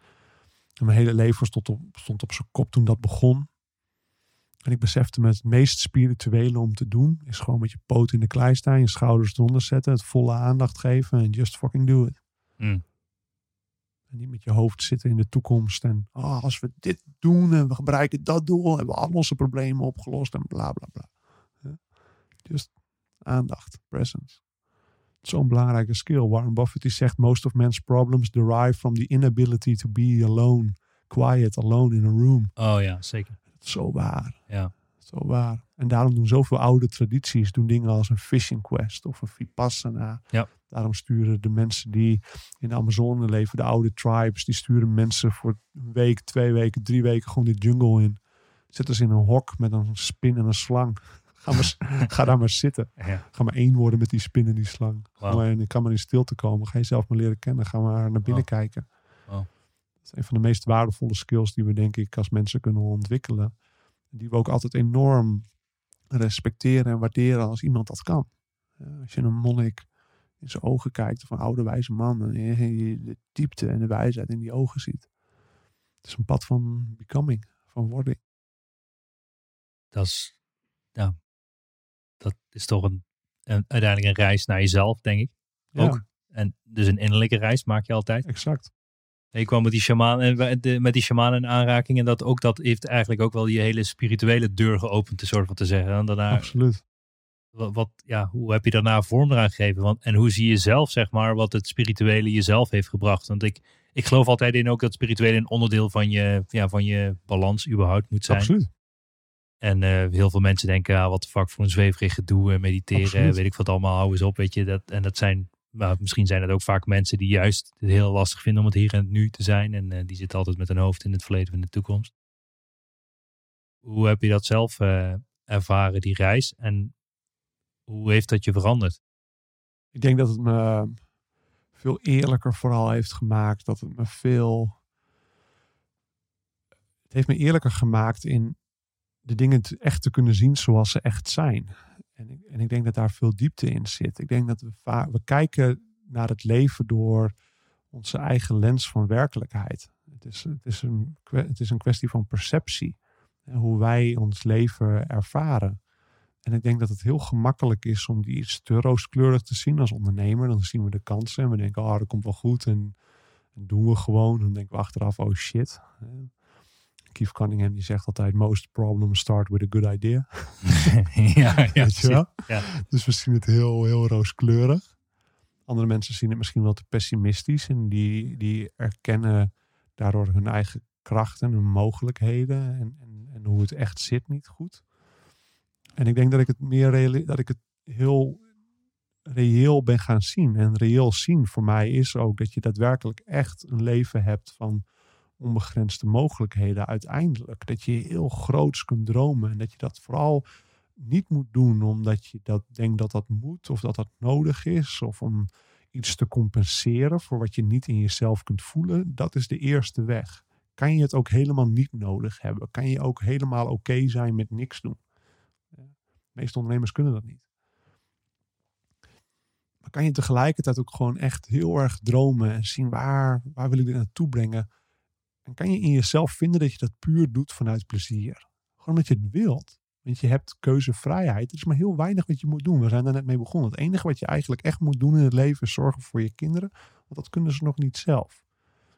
En mijn hele leven stond op, stond op zijn kop toen dat begon. En ik besefte me het meest spirituele om te doen. Is gewoon met je poot in de klei staan. Je schouders eronder zetten. Het volle aandacht geven. En just fucking do it. Mm. En niet met je hoofd zitten in de toekomst. En ah, als we dit doen en we bereiken dat doel, hebben we al onze problemen opgelost en bla bla bla. Just aandacht, presence. Zo'n belangrijke skill. Warren Buffett die zegt: Most of man's problems derive from the inability to be alone, quiet, alone in a room. Oh ja, zeker. Zo waar. Ja. Zo waar. En daarom doen zoveel oude tradities doen dingen als een fishing quest of een vipassana. Ja. Daarom sturen de mensen die in de Amazone leven, de oude tribes, die sturen mensen voor een week, twee weken, drie weken gewoon de jungle in. Zetten ze in een hok met een spin en een slang. Ga, maar, ga daar maar zitten. ja. Ga maar één worden met die spin en die slang. Maar in, kan maar in stilte komen. Ga jezelf maar leren kennen. Ga maar naar binnen kijken. Dat is een van de meest waardevolle skills die we denk ik als mensen kunnen ontwikkelen. Die we ook altijd enorm respecteren en waarderen als iemand dat kan. Als je een monnik in zijn ogen kijkt of een oude wijze man. En je je de diepte en de wijsheid in die ogen ziet. Het is een pad van becoming, van wording. Dat is, ja, dat is toch een, een, uiteindelijk een reis naar jezelf, denk ik. Ja, Ook. En dus een innerlijke reis maak je altijd. exact. Je kwam met die shaman en de- met die shaman in aanraking. En dat ook dat heeft eigenlijk ook wel je hele spirituele deur geopend, te soort van te zeggen. En daarna, Absoluut. wat, wat, ja, hoe heb je daarna vorm eraan gegeven? Want, en hoe zie je zelf, zeg maar, wat het spirituele jezelf heeft gebracht? Want ik, ik geloof altijd in ook dat spirituele een onderdeel van je, ja, van je balans überhaupt moet zijn. Absoluut. En eh, heel veel mensen denken, ah, wat de fuck voor een zweverig gedoe, eh, mediteren, Absoluut. weet ik wat allemaal, hou eens op, weet je. Dat, en dat zijn, nou, misschien zijn het ook vaak mensen die juist het heel lastig vinden om het hier en het nu te zijn. En eh, die zitten altijd met hun hoofd in het verleden of in de toekomst. Hoe heb je dat zelf eh, ervaren, die reis? En hoe heeft dat je veranderd? Ik denk dat het me veel eerlijker vooral heeft gemaakt. Dat het me veel. Het heeft me eerlijker gemaakt in de dingen echt te kunnen zien zoals ze echt zijn. En ik, en ik denk dat daar veel diepte in zit. Ik denk dat we, we kijken naar het leven door onze eigen lens van werkelijkheid. Het is, het is, een, het is een kwestie van perceptie. En hoe wij ons leven ervaren. En ik denk dat het heel gemakkelijk is om die iets te rooskleurig te zien als ondernemer. Dan zien we de kansen en we denken, oh, dat komt wel goed. En, en doen we gewoon. Dan denken we achteraf, oh shit. Keith Cunningham die zegt altijd, most problems start with a good idea. ja, ja, Weet je wel? Ja. Dus we zien het heel, heel rooskleurig. Andere mensen zien het misschien wel te pessimistisch. En die, die erkennen daardoor hun eigen krachten, hun mogelijkheden. En, en, en hoe het echt zit niet goed. En ik denk dat ik het meer dat ik het heel reëel ben gaan zien. En reëel zien voor mij is ook dat je daadwerkelijk echt een leven hebt van onbegrensde mogelijkheden uiteindelijk. Dat je heel groots kunt dromen. En dat je dat vooral niet moet doen omdat je dat denkt dat dat moet of dat dat nodig is of om iets te compenseren voor wat je niet in jezelf kunt voelen, dat is de eerste weg. Kan je het ook helemaal niet nodig hebben? Kan je ook helemaal oké zijn met niks doen? De meeste ondernemers kunnen dat niet. Maar kan je tegelijkertijd ook gewoon echt heel erg dromen en zien waar, waar wil ik dit naartoe brengen? Kan je in jezelf vinden dat je dat puur doet vanuit plezier? Gewoon omdat je het wilt. Want je hebt keuzevrijheid. Er is maar heel weinig wat je moet doen. We zijn er net mee begonnen. Het enige wat je eigenlijk echt moet doen in het leven is zorgen voor je kinderen. Want dat kunnen ze nog niet zelf.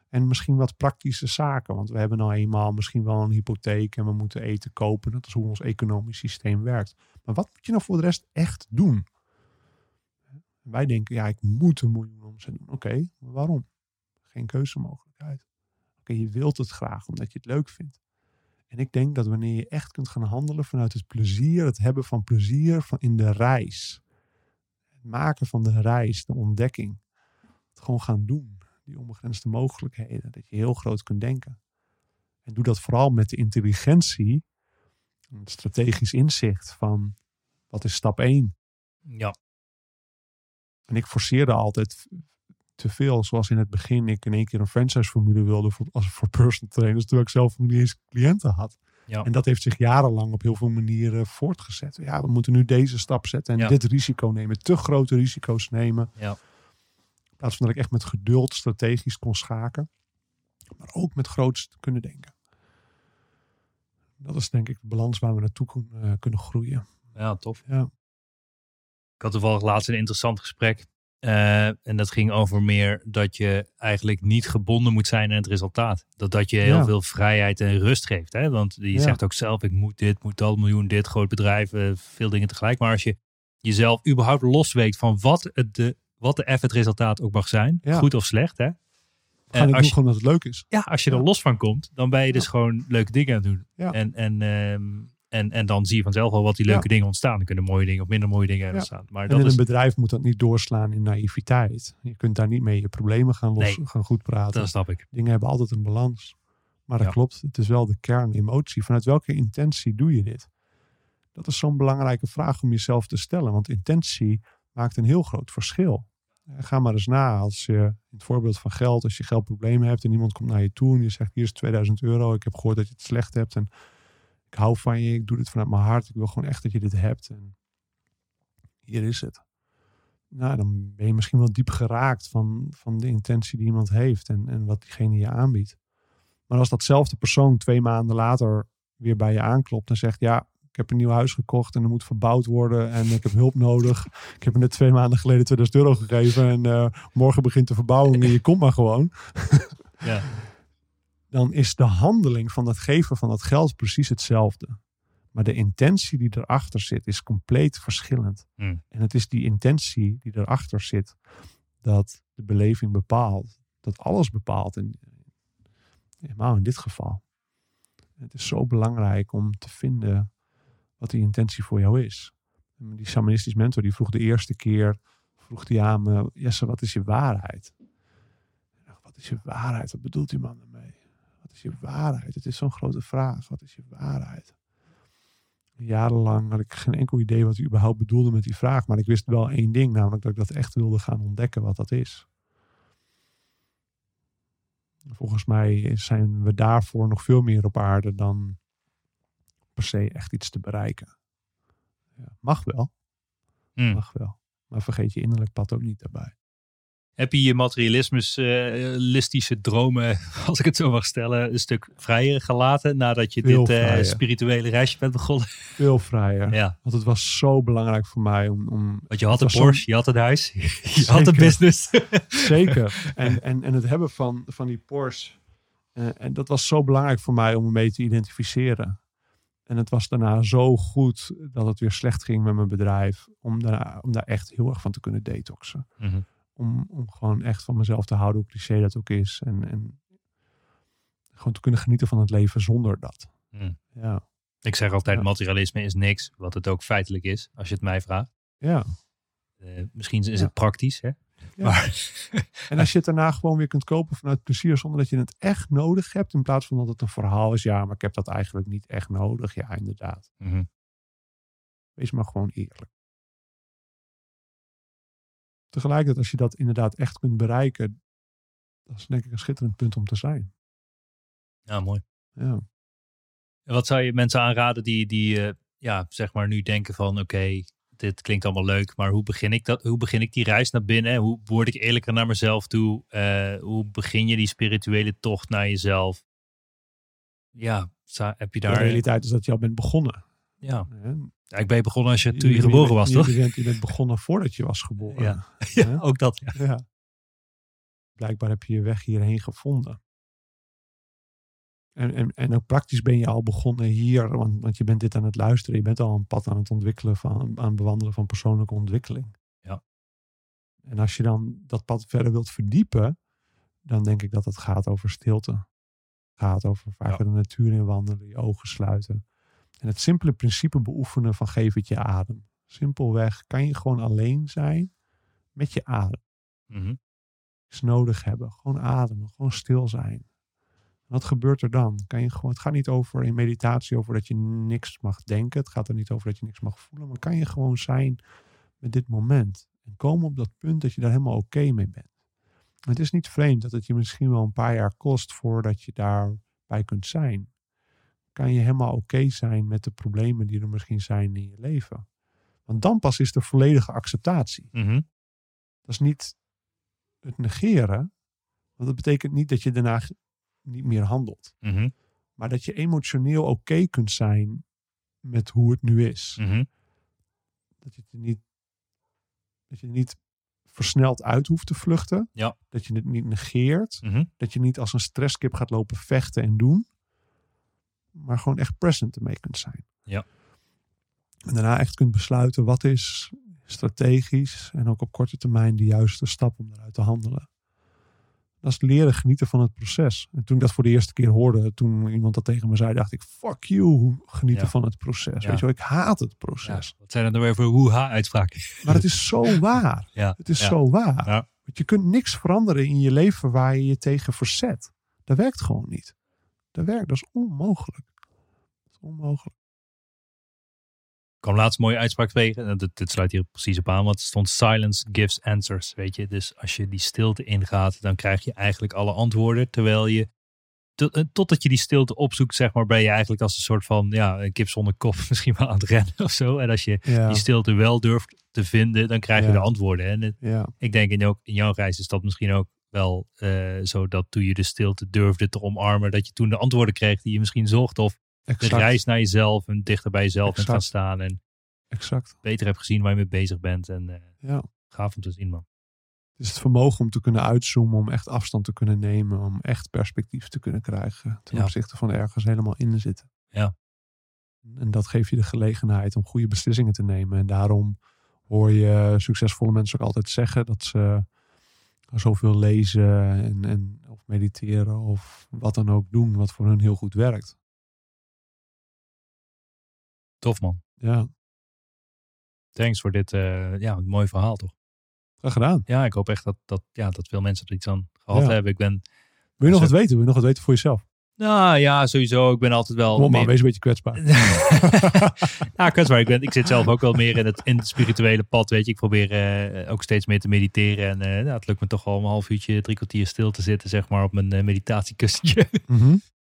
En misschien wat praktische zaken. Want we hebben nou eenmaal misschien wel een hypotheek en we moeten eten kopen. Dat is hoe ons economisch systeem werkt. Maar wat moet je nou voor de rest echt doen? Wij denken, ja, ik moet een miljoen omzet doen. Oké, waarom? Geen keuzemogelijkheid. Oké, je wilt het graag omdat je het leuk vindt. En ik denk dat wanneer je echt kunt gaan handelen vanuit het plezier, het hebben van plezier van in de reis. Het maken van de reis, de ontdekking. Het gewoon gaan doen. Die onbegrensde mogelijkheden. Dat je heel groot kunt denken. En doe dat vooral met de intelligentie. en Het strategisch inzicht van wat is stap 1? Ja, En ik forceerde altijd te veel. Zoals in het begin ik in één keer een franchise-formule wilde voor, als voor personal trainers. Terwijl ik zelf nog niet eens cliënten had. Ja. En dat heeft zich jarenlang op heel veel manieren voortgezet. Ja, we moeten nu deze stap zetten en Ja. dit risico nemen. Te grote risico's nemen. Ja. In plaats van dat ik echt met geduld strategisch kon schaken. Maar ook met groots te kunnen denken. Dat is denk ik de balans waar we naartoe kun- eh, kunnen groeien. ja, tof. Ja. Ik had toevallig laatst een interessant gesprek. Eh, en dat ging over meer dat je eigenlijk niet gebonden moet zijn aan het resultaat. Dat dat je heel Ja. veel vrijheid en rust geeft. Hè? Want je Ja. zegt ook zelf, ik moet dit, moet dat, miljoen dit, groot bedrijf, eh, veel dingen tegelijk. Maar als je jezelf überhaupt losweekt van wat, het de, wat de F het resultaat ook mag zijn, Ja. goed of slecht. Hè? Gaan het als doen je- gewoon dat het leuk is. Ja, als je er los van komt, dan ben je dus gewoon leuke dingen aan het doen. Ja. En, en, ehm, en, en dan zie je vanzelf al wat die leuke Ja. dingen ontstaan. Er kunnen mooie dingen of minder mooie dingen Ja. ontstaan. Maar En dat in is, een bedrijf moet dat niet doorslaan in naïviteit. Je kunt daar niet mee je problemen gaan, los, Nee. gaan goed praten. dat snap ik. Dingen hebben altijd een balans. Maar dat Ja. klopt, het is wel de kern emotie. Vanuit welke intentie doe je dit? Dat is zo'n belangrijke vraag om jezelf te stellen. Want intentie maakt een heel groot verschil. Eh, Ga maar eens na als je, in het voorbeeld van geld, als je geldproblemen hebt en iemand komt naar je toe en je zegt hier is 2000 euro, ik heb gehoord dat je het slecht hebt en ik hou van je, ik doe dit vanuit mijn hart, ik wil gewoon echt dat je dit hebt en hier is het. Nou, dan ben je misschien wel diep geraakt van, van de intentie die iemand heeft en, en wat diegene je aanbiedt. Maar als datzelfde persoon twee maanden later weer bij je aanklopt en zegt: Ja, ik heb een nieuw huis gekocht en er moet verbouwd worden en ik heb hulp nodig. Ik heb er net twee maanden geleden 2000 euro gegeven en eh, morgen begint de verbouwing en je komt maar gewoon. Ja. Dan is de handeling van het geven van dat geld precies hetzelfde. Maar de intentie die erachter zit is compleet verschillend. Hmm. En het is die intentie die erachter zit dat de beleving bepaalt. Dat alles bepaalt. En helemaal in dit geval. Het is zo belangrijk om te vinden wat die intentie voor jou is. Die shamanistisch mentor die vroeg de eerste keer, vroeg die aan me, Jesse, wat is je waarheid? Dacht, wat is je waarheid? Wat bedoelt die man is je waarheid? Het is zo'n grote vraag. Wat is je waarheid? Jarenlang had ik geen enkel idee wat hij überhaupt bedoelde met die vraag. Maar ik wist wel één ding, namelijk dat ik dat echt wilde gaan ontdekken wat dat is. Volgens mij zijn we daarvoor nog veel meer op aarde dan per se echt iets te bereiken. Ja, mag wel, Hmm. mag wel. Maar vergeet je innerlijk pad ook niet daarbij. Heb je je materialistische dromen, als ik het zo mag stellen, een stuk vrijer gelaten nadat je dit eh, spirituele reisje bent begonnen? Veel vrijer. Ja, Want het was zo belangrijk voor mij om. om want je had een Porsche, je had een huis, je had een business. Zeker. En, en, en het hebben van, van die Porsche. eh, en dat was zo belangrijk voor mij om me mee te identificeren. En het was daarna zo goed dat het weer slecht ging met mijn bedrijf. Om, daarna, om daar echt heel erg van te kunnen detoxen. Mhm. Om, om gewoon echt van mezelf te houden, hoe cliché dat ook is. En, en gewoon te kunnen genieten van het leven zonder dat. Hmm. Ja. Ik zeg altijd, Ja. materialisme is niks, wat het ook feitelijk is, als je het mij vraagt. ja. Eh, misschien is Ja. het praktisch, hè? Ja. Maar, En als je het daarna gewoon weer kunt kopen vanuit plezier zonder dat je het echt nodig hebt. In plaats van dat het een verhaal is. Ja, maar ik heb dat eigenlijk niet echt nodig. Ja, inderdaad. Mhm. Wees maar gewoon eerlijk. Tegelijkertijd, als je dat inderdaad echt kunt bereiken. Dat is denk ik een schitterend punt om te zijn. Ja, mooi. Ja. En wat zou je mensen aanraden die, die eh, ja, zeg maar nu denken van oké, dit klinkt allemaal leuk, maar hoe begin ik dat? Hoe begin ik die reis naar binnen? Hoe word ik eerlijker naar mezelf toe? Eh, hoe begin je die spirituele tocht naar jezelf? Ja, heb je De daar... realiteit is dat je al bent begonnen. Ja? Ja, ik ben begonnen als je, toen je Je- geboren was, je, toch? Je bent, je bent begonnen voordat je was geboren. Ja. Ja, ook dat. Ja. Ja. Blijkbaar heb je je weg hierheen gevonden. En, en, en ook praktisch ben je al begonnen hier, want, want je bent dit aan het luisteren. Je bent al een pad aan het ontwikkelen, van, aan het bewandelen van persoonlijke ontwikkeling. Ja. En als je dan dat pad verder wilt verdiepen, dan denk ik dat het gaat over stilte. Gaat over vaker de natuur in wandelen, je ogen sluiten. En het simpele principe beoefenen van geef het je adem. Simpelweg kan je gewoon alleen zijn met je adem Mhm. iets nodig hebben. Gewoon ademen, gewoon stil zijn. Wat gebeurt er dan? Kan je gewoon, het gaat niet over in meditatie over dat je niks mag denken. Het gaat er niet over dat je niks mag voelen. Maar kan je gewoon zijn met dit moment. En komen op dat punt dat je daar helemaal oké mee bent. Het is niet vreemd dat het je misschien wel een paar jaar kost voordat je daarbij kunt zijn. Kan je helemaal oké zijn met de problemen die er misschien zijn in je leven. Want dan pas is er volledige acceptatie. Mhm. Dat is niet het negeren. Want dat betekent niet dat je daarna niet meer handelt. Mhm. Maar dat je emotioneel oké kunt zijn met hoe het nu is. Mhm. Dat je het niet, dat je niet versneld uit hoeft te vluchten. Ja. Dat je het niet negeert. Dat je niet als een stresskip gaat lopen vechten en doen. Maar gewoon echt present ermee kunt zijn. Ja. En daarna echt kunt besluiten wat is strategisch en ook op korte termijn de juiste stap om eruit te handelen. Dat is leren genieten van het proces. En toen ik dat voor de eerste keer hoorde, toen iemand dat tegen me zei, dacht ik, fuck you, genieten Ja. van het proces. Ja. Weet je wel, ik haat het Ja. proces. Wat zijn er nou weer voor hoeha-uitspraken? Maar het is zo waar. Ja. Het is zo waar. Ja. Want je kunt niks veranderen in je leven waar je je tegen verzet. Dat werkt gewoon niet. Dat werkt, dat is onmogelijk. Dat is onmogelijk. Ik kwam laatst een mooie uitspraak tegen. En dit, dit sluit hier precies op aan. Want er stond silence gives answers. Weet je, dus als je die stilte ingaat, dan krijg je eigenlijk alle antwoorden. Terwijl je, tot, eh, totdat je die stilte opzoekt, zeg maar, ben je eigenlijk als een soort van, ja, een kip zonder kop misschien wel aan het rennen of zo. En als je Ja, die stilte wel durft te vinden, dan krijg je Ja. de antwoorden. En het- ja, ik denk in, ook, in jouw reis is dat misschien ook wel eh, zo dat toen je de stilte durfde te omarmen, dat je toen de antwoorden kreeg die je misschien zocht. Of de exact. reis naar jezelf en dichter bij jezelf bent gaan Exact. staan. En exact. beter hebt gezien waar je mee bezig bent. En eh, Ja. gaaf om te zien, man. Het is het vermogen om te kunnen uitzoomen, om echt afstand te kunnen nemen, om echt perspectief te kunnen krijgen ten Ja. opzichte van ergens helemaal in te zitten. Ja. En dat geeft je de gelegenheid om goede beslissingen te nemen. En daarom hoor je succesvolle mensen ook altijd zeggen dat ze zoveel lezen en, en of mediteren of wat dan ook doen wat voor hun heel goed werkt. Tof, man. Ja, Thanks voor dit eh, ja, een mooi verhaal, toch? graag gedaan. Ja, ik hoop echt dat, dat, ja, dat veel mensen er iets aan gehad Ja. hebben. Ik ben, Wil je nog wat weten? Wil je nog wat weten voor jezelf? Nou ja, sowieso. Ik ben altijd wel... Kom meer- wees een beetje kwetsbaar. ja, kwetsbaar. Ik, ben, ik zit zelf ook wel meer in het, in het spirituele pad, weet je. Ik probeer eh, ook steeds meer te mediteren. En eh, nou, het lukt me toch wel om een half uurtje, drie kwartier stil te zitten, zeg maar, op mijn eh, meditatiekussentje. Mhm.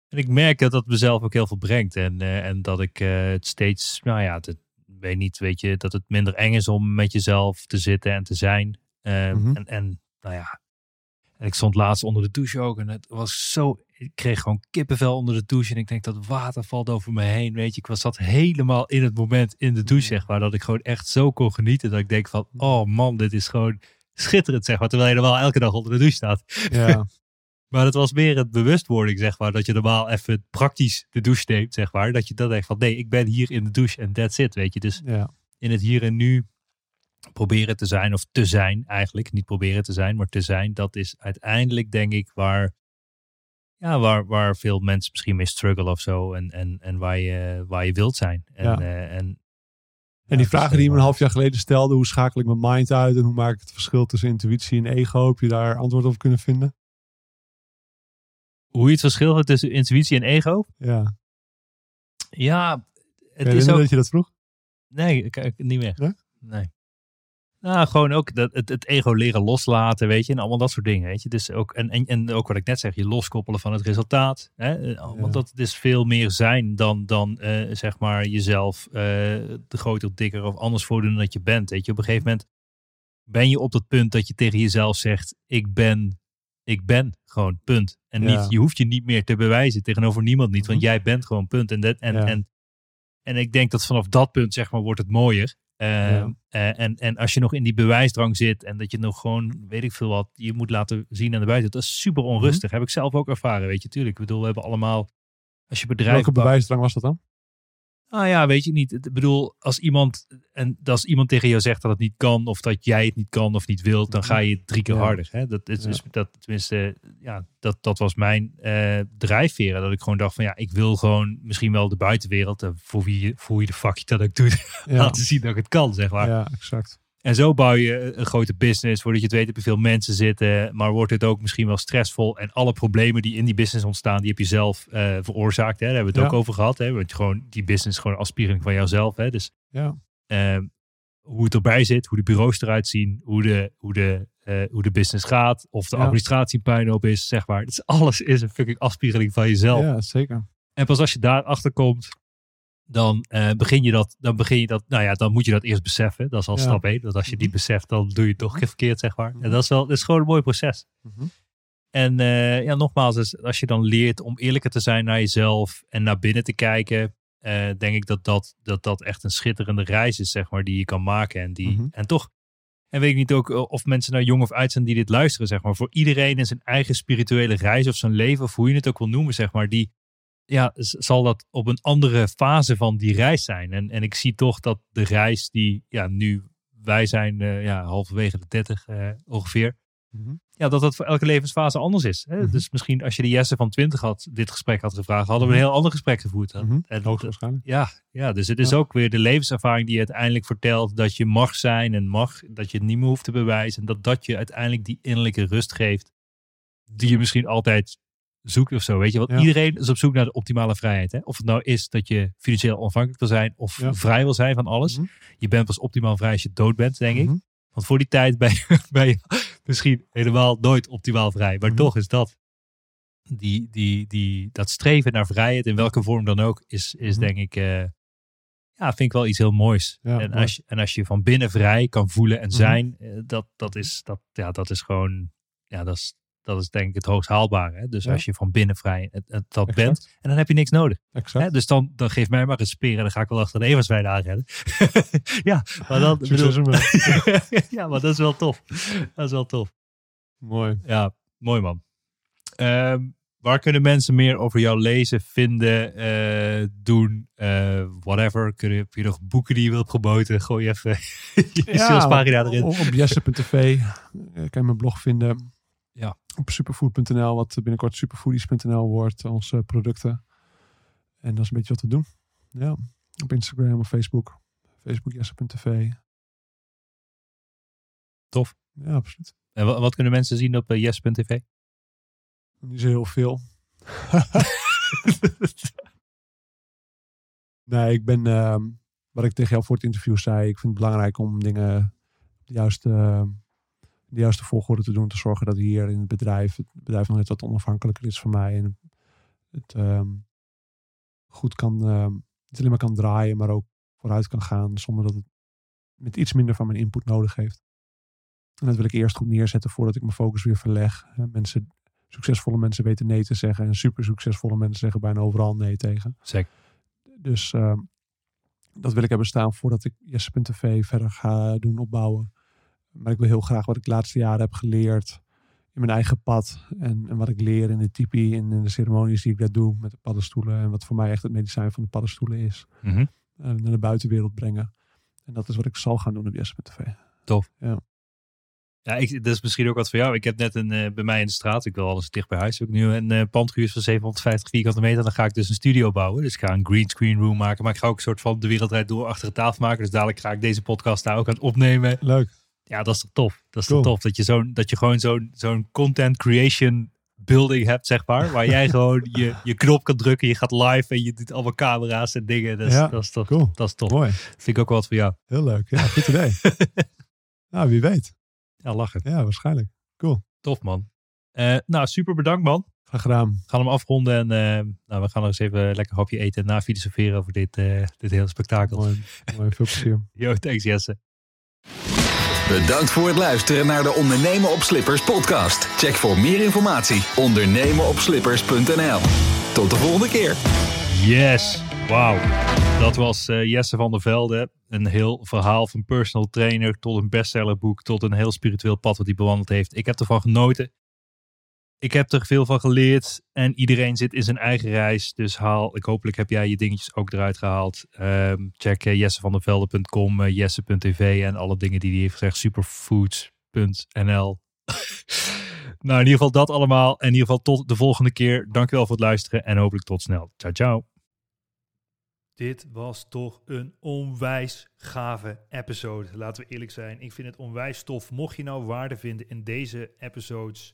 En ik merk dat dat mezelf ook heel veel brengt. En, eh, en dat ik eh, het steeds, nou ja, het, weet niet, weet je, dat het minder eng is om met jezelf te zitten en te zijn. Eh, Mhm. en, en nou ja, en ik stond laatst onder de douche ook. En het was zo, ik kreeg gewoon kippenvel onder de douche. En ik denk dat water valt over me heen. Weet je, ik was zat helemaal in het moment in de douche, zeg maar. Dat ik gewoon echt zo kon genieten. Dat ik denk van, oh man, dit is gewoon schitterend, zeg maar. Terwijl je normaal elke dag onder de douche staat. Ja, Maar het was meer het bewustwording, zeg maar. Dat je normaal even praktisch de douche neemt, zeg maar. Dat je dan denkt van, nee, ik ben hier in de douche en that's it, weet je. Dus ja, in het hier en nu proberen te zijn, of te zijn eigenlijk. Niet proberen te zijn, maar te zijn. Dat is uiteindelijk, denk ik, waar, ja, waar, waar veel mensen misschien mee struggelen of zo. En, en, en waar, je, waar je wilt zijn. En, Ja. eh, en, En ja, die vragen die je me een half jaar geleden stelde, hoe schakel ik mijn mind uit en hoe maak ik het verschil tussen intuïtie en ego, heb je daar antwoord op kunnen vinden? Hoe je het verschil tussen intuïtie en ego? Ja. Ja, het Het is ook... dat je dat vroeg? Nee, ik, ik- niet meer. Nee? Nee. Nou, gewoon ook dat, het, het ego leren loslaten, weet je. En allemaal dat soort dingen, weet je. Dus ook, en, en, en ook wat ik net zeg, je loskoppelen van het resultaat. Hè? Eh. Want dat is veel meer zijn dan, dan eh, zeg maar jezelf eh de groter, dikker of anders voordoen dan dat je bent. Weet je, op een gegeven moment ben je op dat punt dat je tegen jezelf zegt, ik ben, ik ben gewoon, punt. En Ja. niet, je hoeft je niet meer te bewijzen tegenover niemand niet, want Mhm. jij bent gewoon, punt. En, dat, en, Ja. en, en ik denk dat vanaf dat punt, zeg maar, wordt het mooier. Eh, Ja. eh, en, en als je nog in die bewijsdrang zit en dat je nog gewoon, weet ik veel wat, je moet laten zien aan de buiten, dat is super onrustig. Heb ik zelf ook ervaren, weet je, tuurlijk. Ik bedoel, we hebben allemaal, als je bedrijf Welke bewijsdrang was dat dan? Nou ja, weet je niet. Ik bedoel, als iemand, en als iemand tegen jou zegt dat het niet kan, of dat jij het niet kan of niet wilt, dan ga je drie keer Ja. harder. Hè? Dat is Ja. dus, dat, tenminste, ja, dat, dat was mijn eh drijfveren. Dat ik gewoon dacht van ja, ik wil gewoon misschien wel de buitenwereld, eh, voor wie, voor wie de fuck je dat ook doet, Ja, laten zien dat ik het kan, zeg maar. ja exact. En zo bouw je een grote business. Voordat je het weet heb je veel mensen zitten. Maar wordt het ook misschien wel stressvol. En alle problemen die in die business ontstaan, die heb je zelf eh, veroorzaakt. Hè? Daar hebben we het Ja. ook over gehad. Hè? Want gewoon die business is gewoon een afspiegeling van jouzelf. Hè? Dus Ja, eh, hoe het erbij zit, hoe de bureaus eruit zien, hoe de, hoe de, eh, hoe de business gaat. Of de Ja. administratie een puinhoop is, zeg maar. Dus alles is een fucking afspiegeling van jezelf. ja zeker. En pas als je daarachter komt, dan eh, begin je dat, dan begin je dat, nou ja, dan moet je dat eerst beseffen. Dat is al Ja. stap 1. Dat als je die Mhm. beseft, dan doe je het toch keer verkeerd, zeg maar. Mhm. En dat is wel, dat is gewoon een mooi proces. Mhm. En eh, ja, nogmaals, dus als je dan leert om eerlijker te zijn naar jezelf en naar binnen te kijken, eh, denk ik dat dat, dat dat echt een schitterende reis is, zeg maar, die je kan maken. En, die, Mhm. en toch, En weet ik niet ook of mensen nou jong of oud zijn die dit luisteren, zeg maar. Voor iedereen in zijn eigen spirituele reis of zijn leven, of hoe je het ook wil noemen, zeg maar. Die, ja, zal dat op een andere fase van die reis zijn. En, en ik zie toch dat de reis die, ja, nu wij zijn eh, ja, halverwege de 30 eh, ongeveer. Mhm. Ja, dat dat voor elke levensfase anders is. Hè? Mhm. Dus misschien als je de Jesse van 20 had, dit gesprek had gevraagd, hadden we een heel ander gesprek gevoerd. Mhm. En, Hoogstwaarschijnlijk. ja, ja, dus het is Ja. ook weer de levenservaring die je uiteindelijk vertelt dat je mag zijn en mag, dat je het niet meer hoeft te bewijzen. En dat dat je uiteindelijk die innerlijke rust geeft die je misschien altijd zoekt of zo. Weet je, want Ja. iedereen is op zoek naar de optimale vrijheid. Hè? Of het nou is dat je financieel onafhankelijk wil zijn of Ja. vrij wil zijn van alles. Mhm. Je bent pas optimaal vrij als je dood bent, denk ik. Mhm. Want voor die tijd ben je, ben je misschien helemaal nooit optimaal vrij. Maar Mhm. toch is dat, die, die, die, dat streven naar vrijheid, in welke vorm dan ook, is, is denk ik, eh, ja, vind ik wel iets heel moois. Ja, en, mooi. als je, en als je van binnen vrij kan voelen en zijn, eh, dat, dat, is, dat, ja, dat is gewoon, ja, dat is, dat is denk ik het hoogst haalbare. Hè? Dus Ja. als je van binnen vrij het, het, dat Exact. bent, en dan heb je niks nodig. Hè? Dus dan, dan geef mij maar een speer en dan ga ik wel achter de Everswijn aanrennen. ja, maar dan, bedoel- ja, maar dat is wel tof. Dat is wel tof. Mooi. Ja, mooi man. Ehm, waar kunnen mensen meer over jou lezen, vinden, eh, doen, eh, whatever? Kun je, heb je nog boeken die je wilt promoten? Gooi even je salespagina erin. Op, op jesse.tv eh, kan je mijn blog vinden. Ja. Op superfood.nl, wat binnenkort superfoodies.nl wordt, onze producten. En dat is een beetje wat we doen. Ja, op Instagram of Facebook. Facebook jesse.tv. Tof. Ja, absoluut. En wat, wat kunnen mensen zien op uh, yes.tv? Niet zo heel veel. nee, ik ben, ehm, wat ik tegen jou voor het interview zei, ik vind het belangrijk om dingen de juiste, de juiste volgorde te doen. Te zorgen dat hier in het bedrijf, het bedrijf nog net wat onafhankelijker is van mij. En het ehm, goed kan, ehm, niet alleen maar kan draaien, maar ook vooruit kan gaan zonder dat het met iets minder van mijn input nodig heeft. En dat wil ik eerst goed neerzetten voordat ik mijn focus weer verleg. Mensen succesvolle mensen weten nee te zeggen. En super succesvolle mensen zeggen bijna overal nee tegen. Zeker. Dus ehm, dat wil ik hebben staan voordat ik Jesse.tv verder ga doen opbouwen. Maar ik wil heel graag wat ik de laatste jaren heb geleerd in mijn eigen pad. En, en wat ik leer in de tipi en in de ceremonies die ik daar doe met de paddenstoelen. En wat voor mij echt het medicijn van de paddenstoelen is. Mhm. eh, naar de buitenwereld brengen. En dat is wat ik zal gaan doen op Jesse.tv. Ja, ik, dat is misschien ook wat voor jou. Ik heb net een, eh, bij mij in de straat, ik wil alles dicht bij huis, heb ik nu een uh, pand gehuurd van 750 vierkante meter. Dan ga ik dus een studio bouwen. Dus ik ga een green screen room maken. Maar ik ga ook een soort van de wereldrijd door achter de tafel maken. Dus dadelijk ga ik deze podcast daar ook aan het opnemen. Leuk. Ja, dat is toch tof. Dat is Cool. toch tof. Dat je, zo'n dat je gewoon zo'n zo'n content creation building hebt, zeg maar. Waar jij gewoon je, je knop kan drukken. Je gaat live en je doet allemaal camera's en dingen. Dat is, Ja, dat is toch cool. dat is tof. Mooi. Vind ik ook wel wat voor jou. Heel leuk. Ja, goed idee. nou, wie weet. Ja, lachen. Ja, waarschijnlijk. Tof, man. Eh, nou, super bedankt, man. Graag gedaan. We gaan hem afronden en eh, nou, we gaan nog eens even lekker hapje eten en na filosoferen over dit, eh, dit hele spektakel. Mooi. Mooi. Veel plezier. Yo, thanks Jesse. Bedankt voor het luisteren naar de Ondernemen op Slippers podcast. Check voor meer informatie ondernemenopslippers.nl. Tot de volgende keer. Yes, wauw. Dat was eh, Jesse van der Velde. Een heel verhaal van personal trainer tot een bestsellerboek tot een heel spiritueel pad wat hij bewandeld heeft. Ik heb ervan genoten. Ik heb er veel van geleerd en iedereen zit in zijn eigen reis. Dus haal, ik hopelijk heb jij je dingetjes ook eruit gehaald. Ehm, check uh, jessevandervelde.com, uh, jesse.tv en alle dingen die hij heeft gezegd. Superfoods.nl Nou, in ieder geval dat allemaal. En in ieder geval tot de volgende keer. Dankjewel voor het luisteren en hopelijk tot snel. Ciao, ciao. Dit was toch een onwijs gave episode. Laten we eerlijk zijn. Ik vind het onwijs tof. Mocht je nou waarde vinden in deze episodes,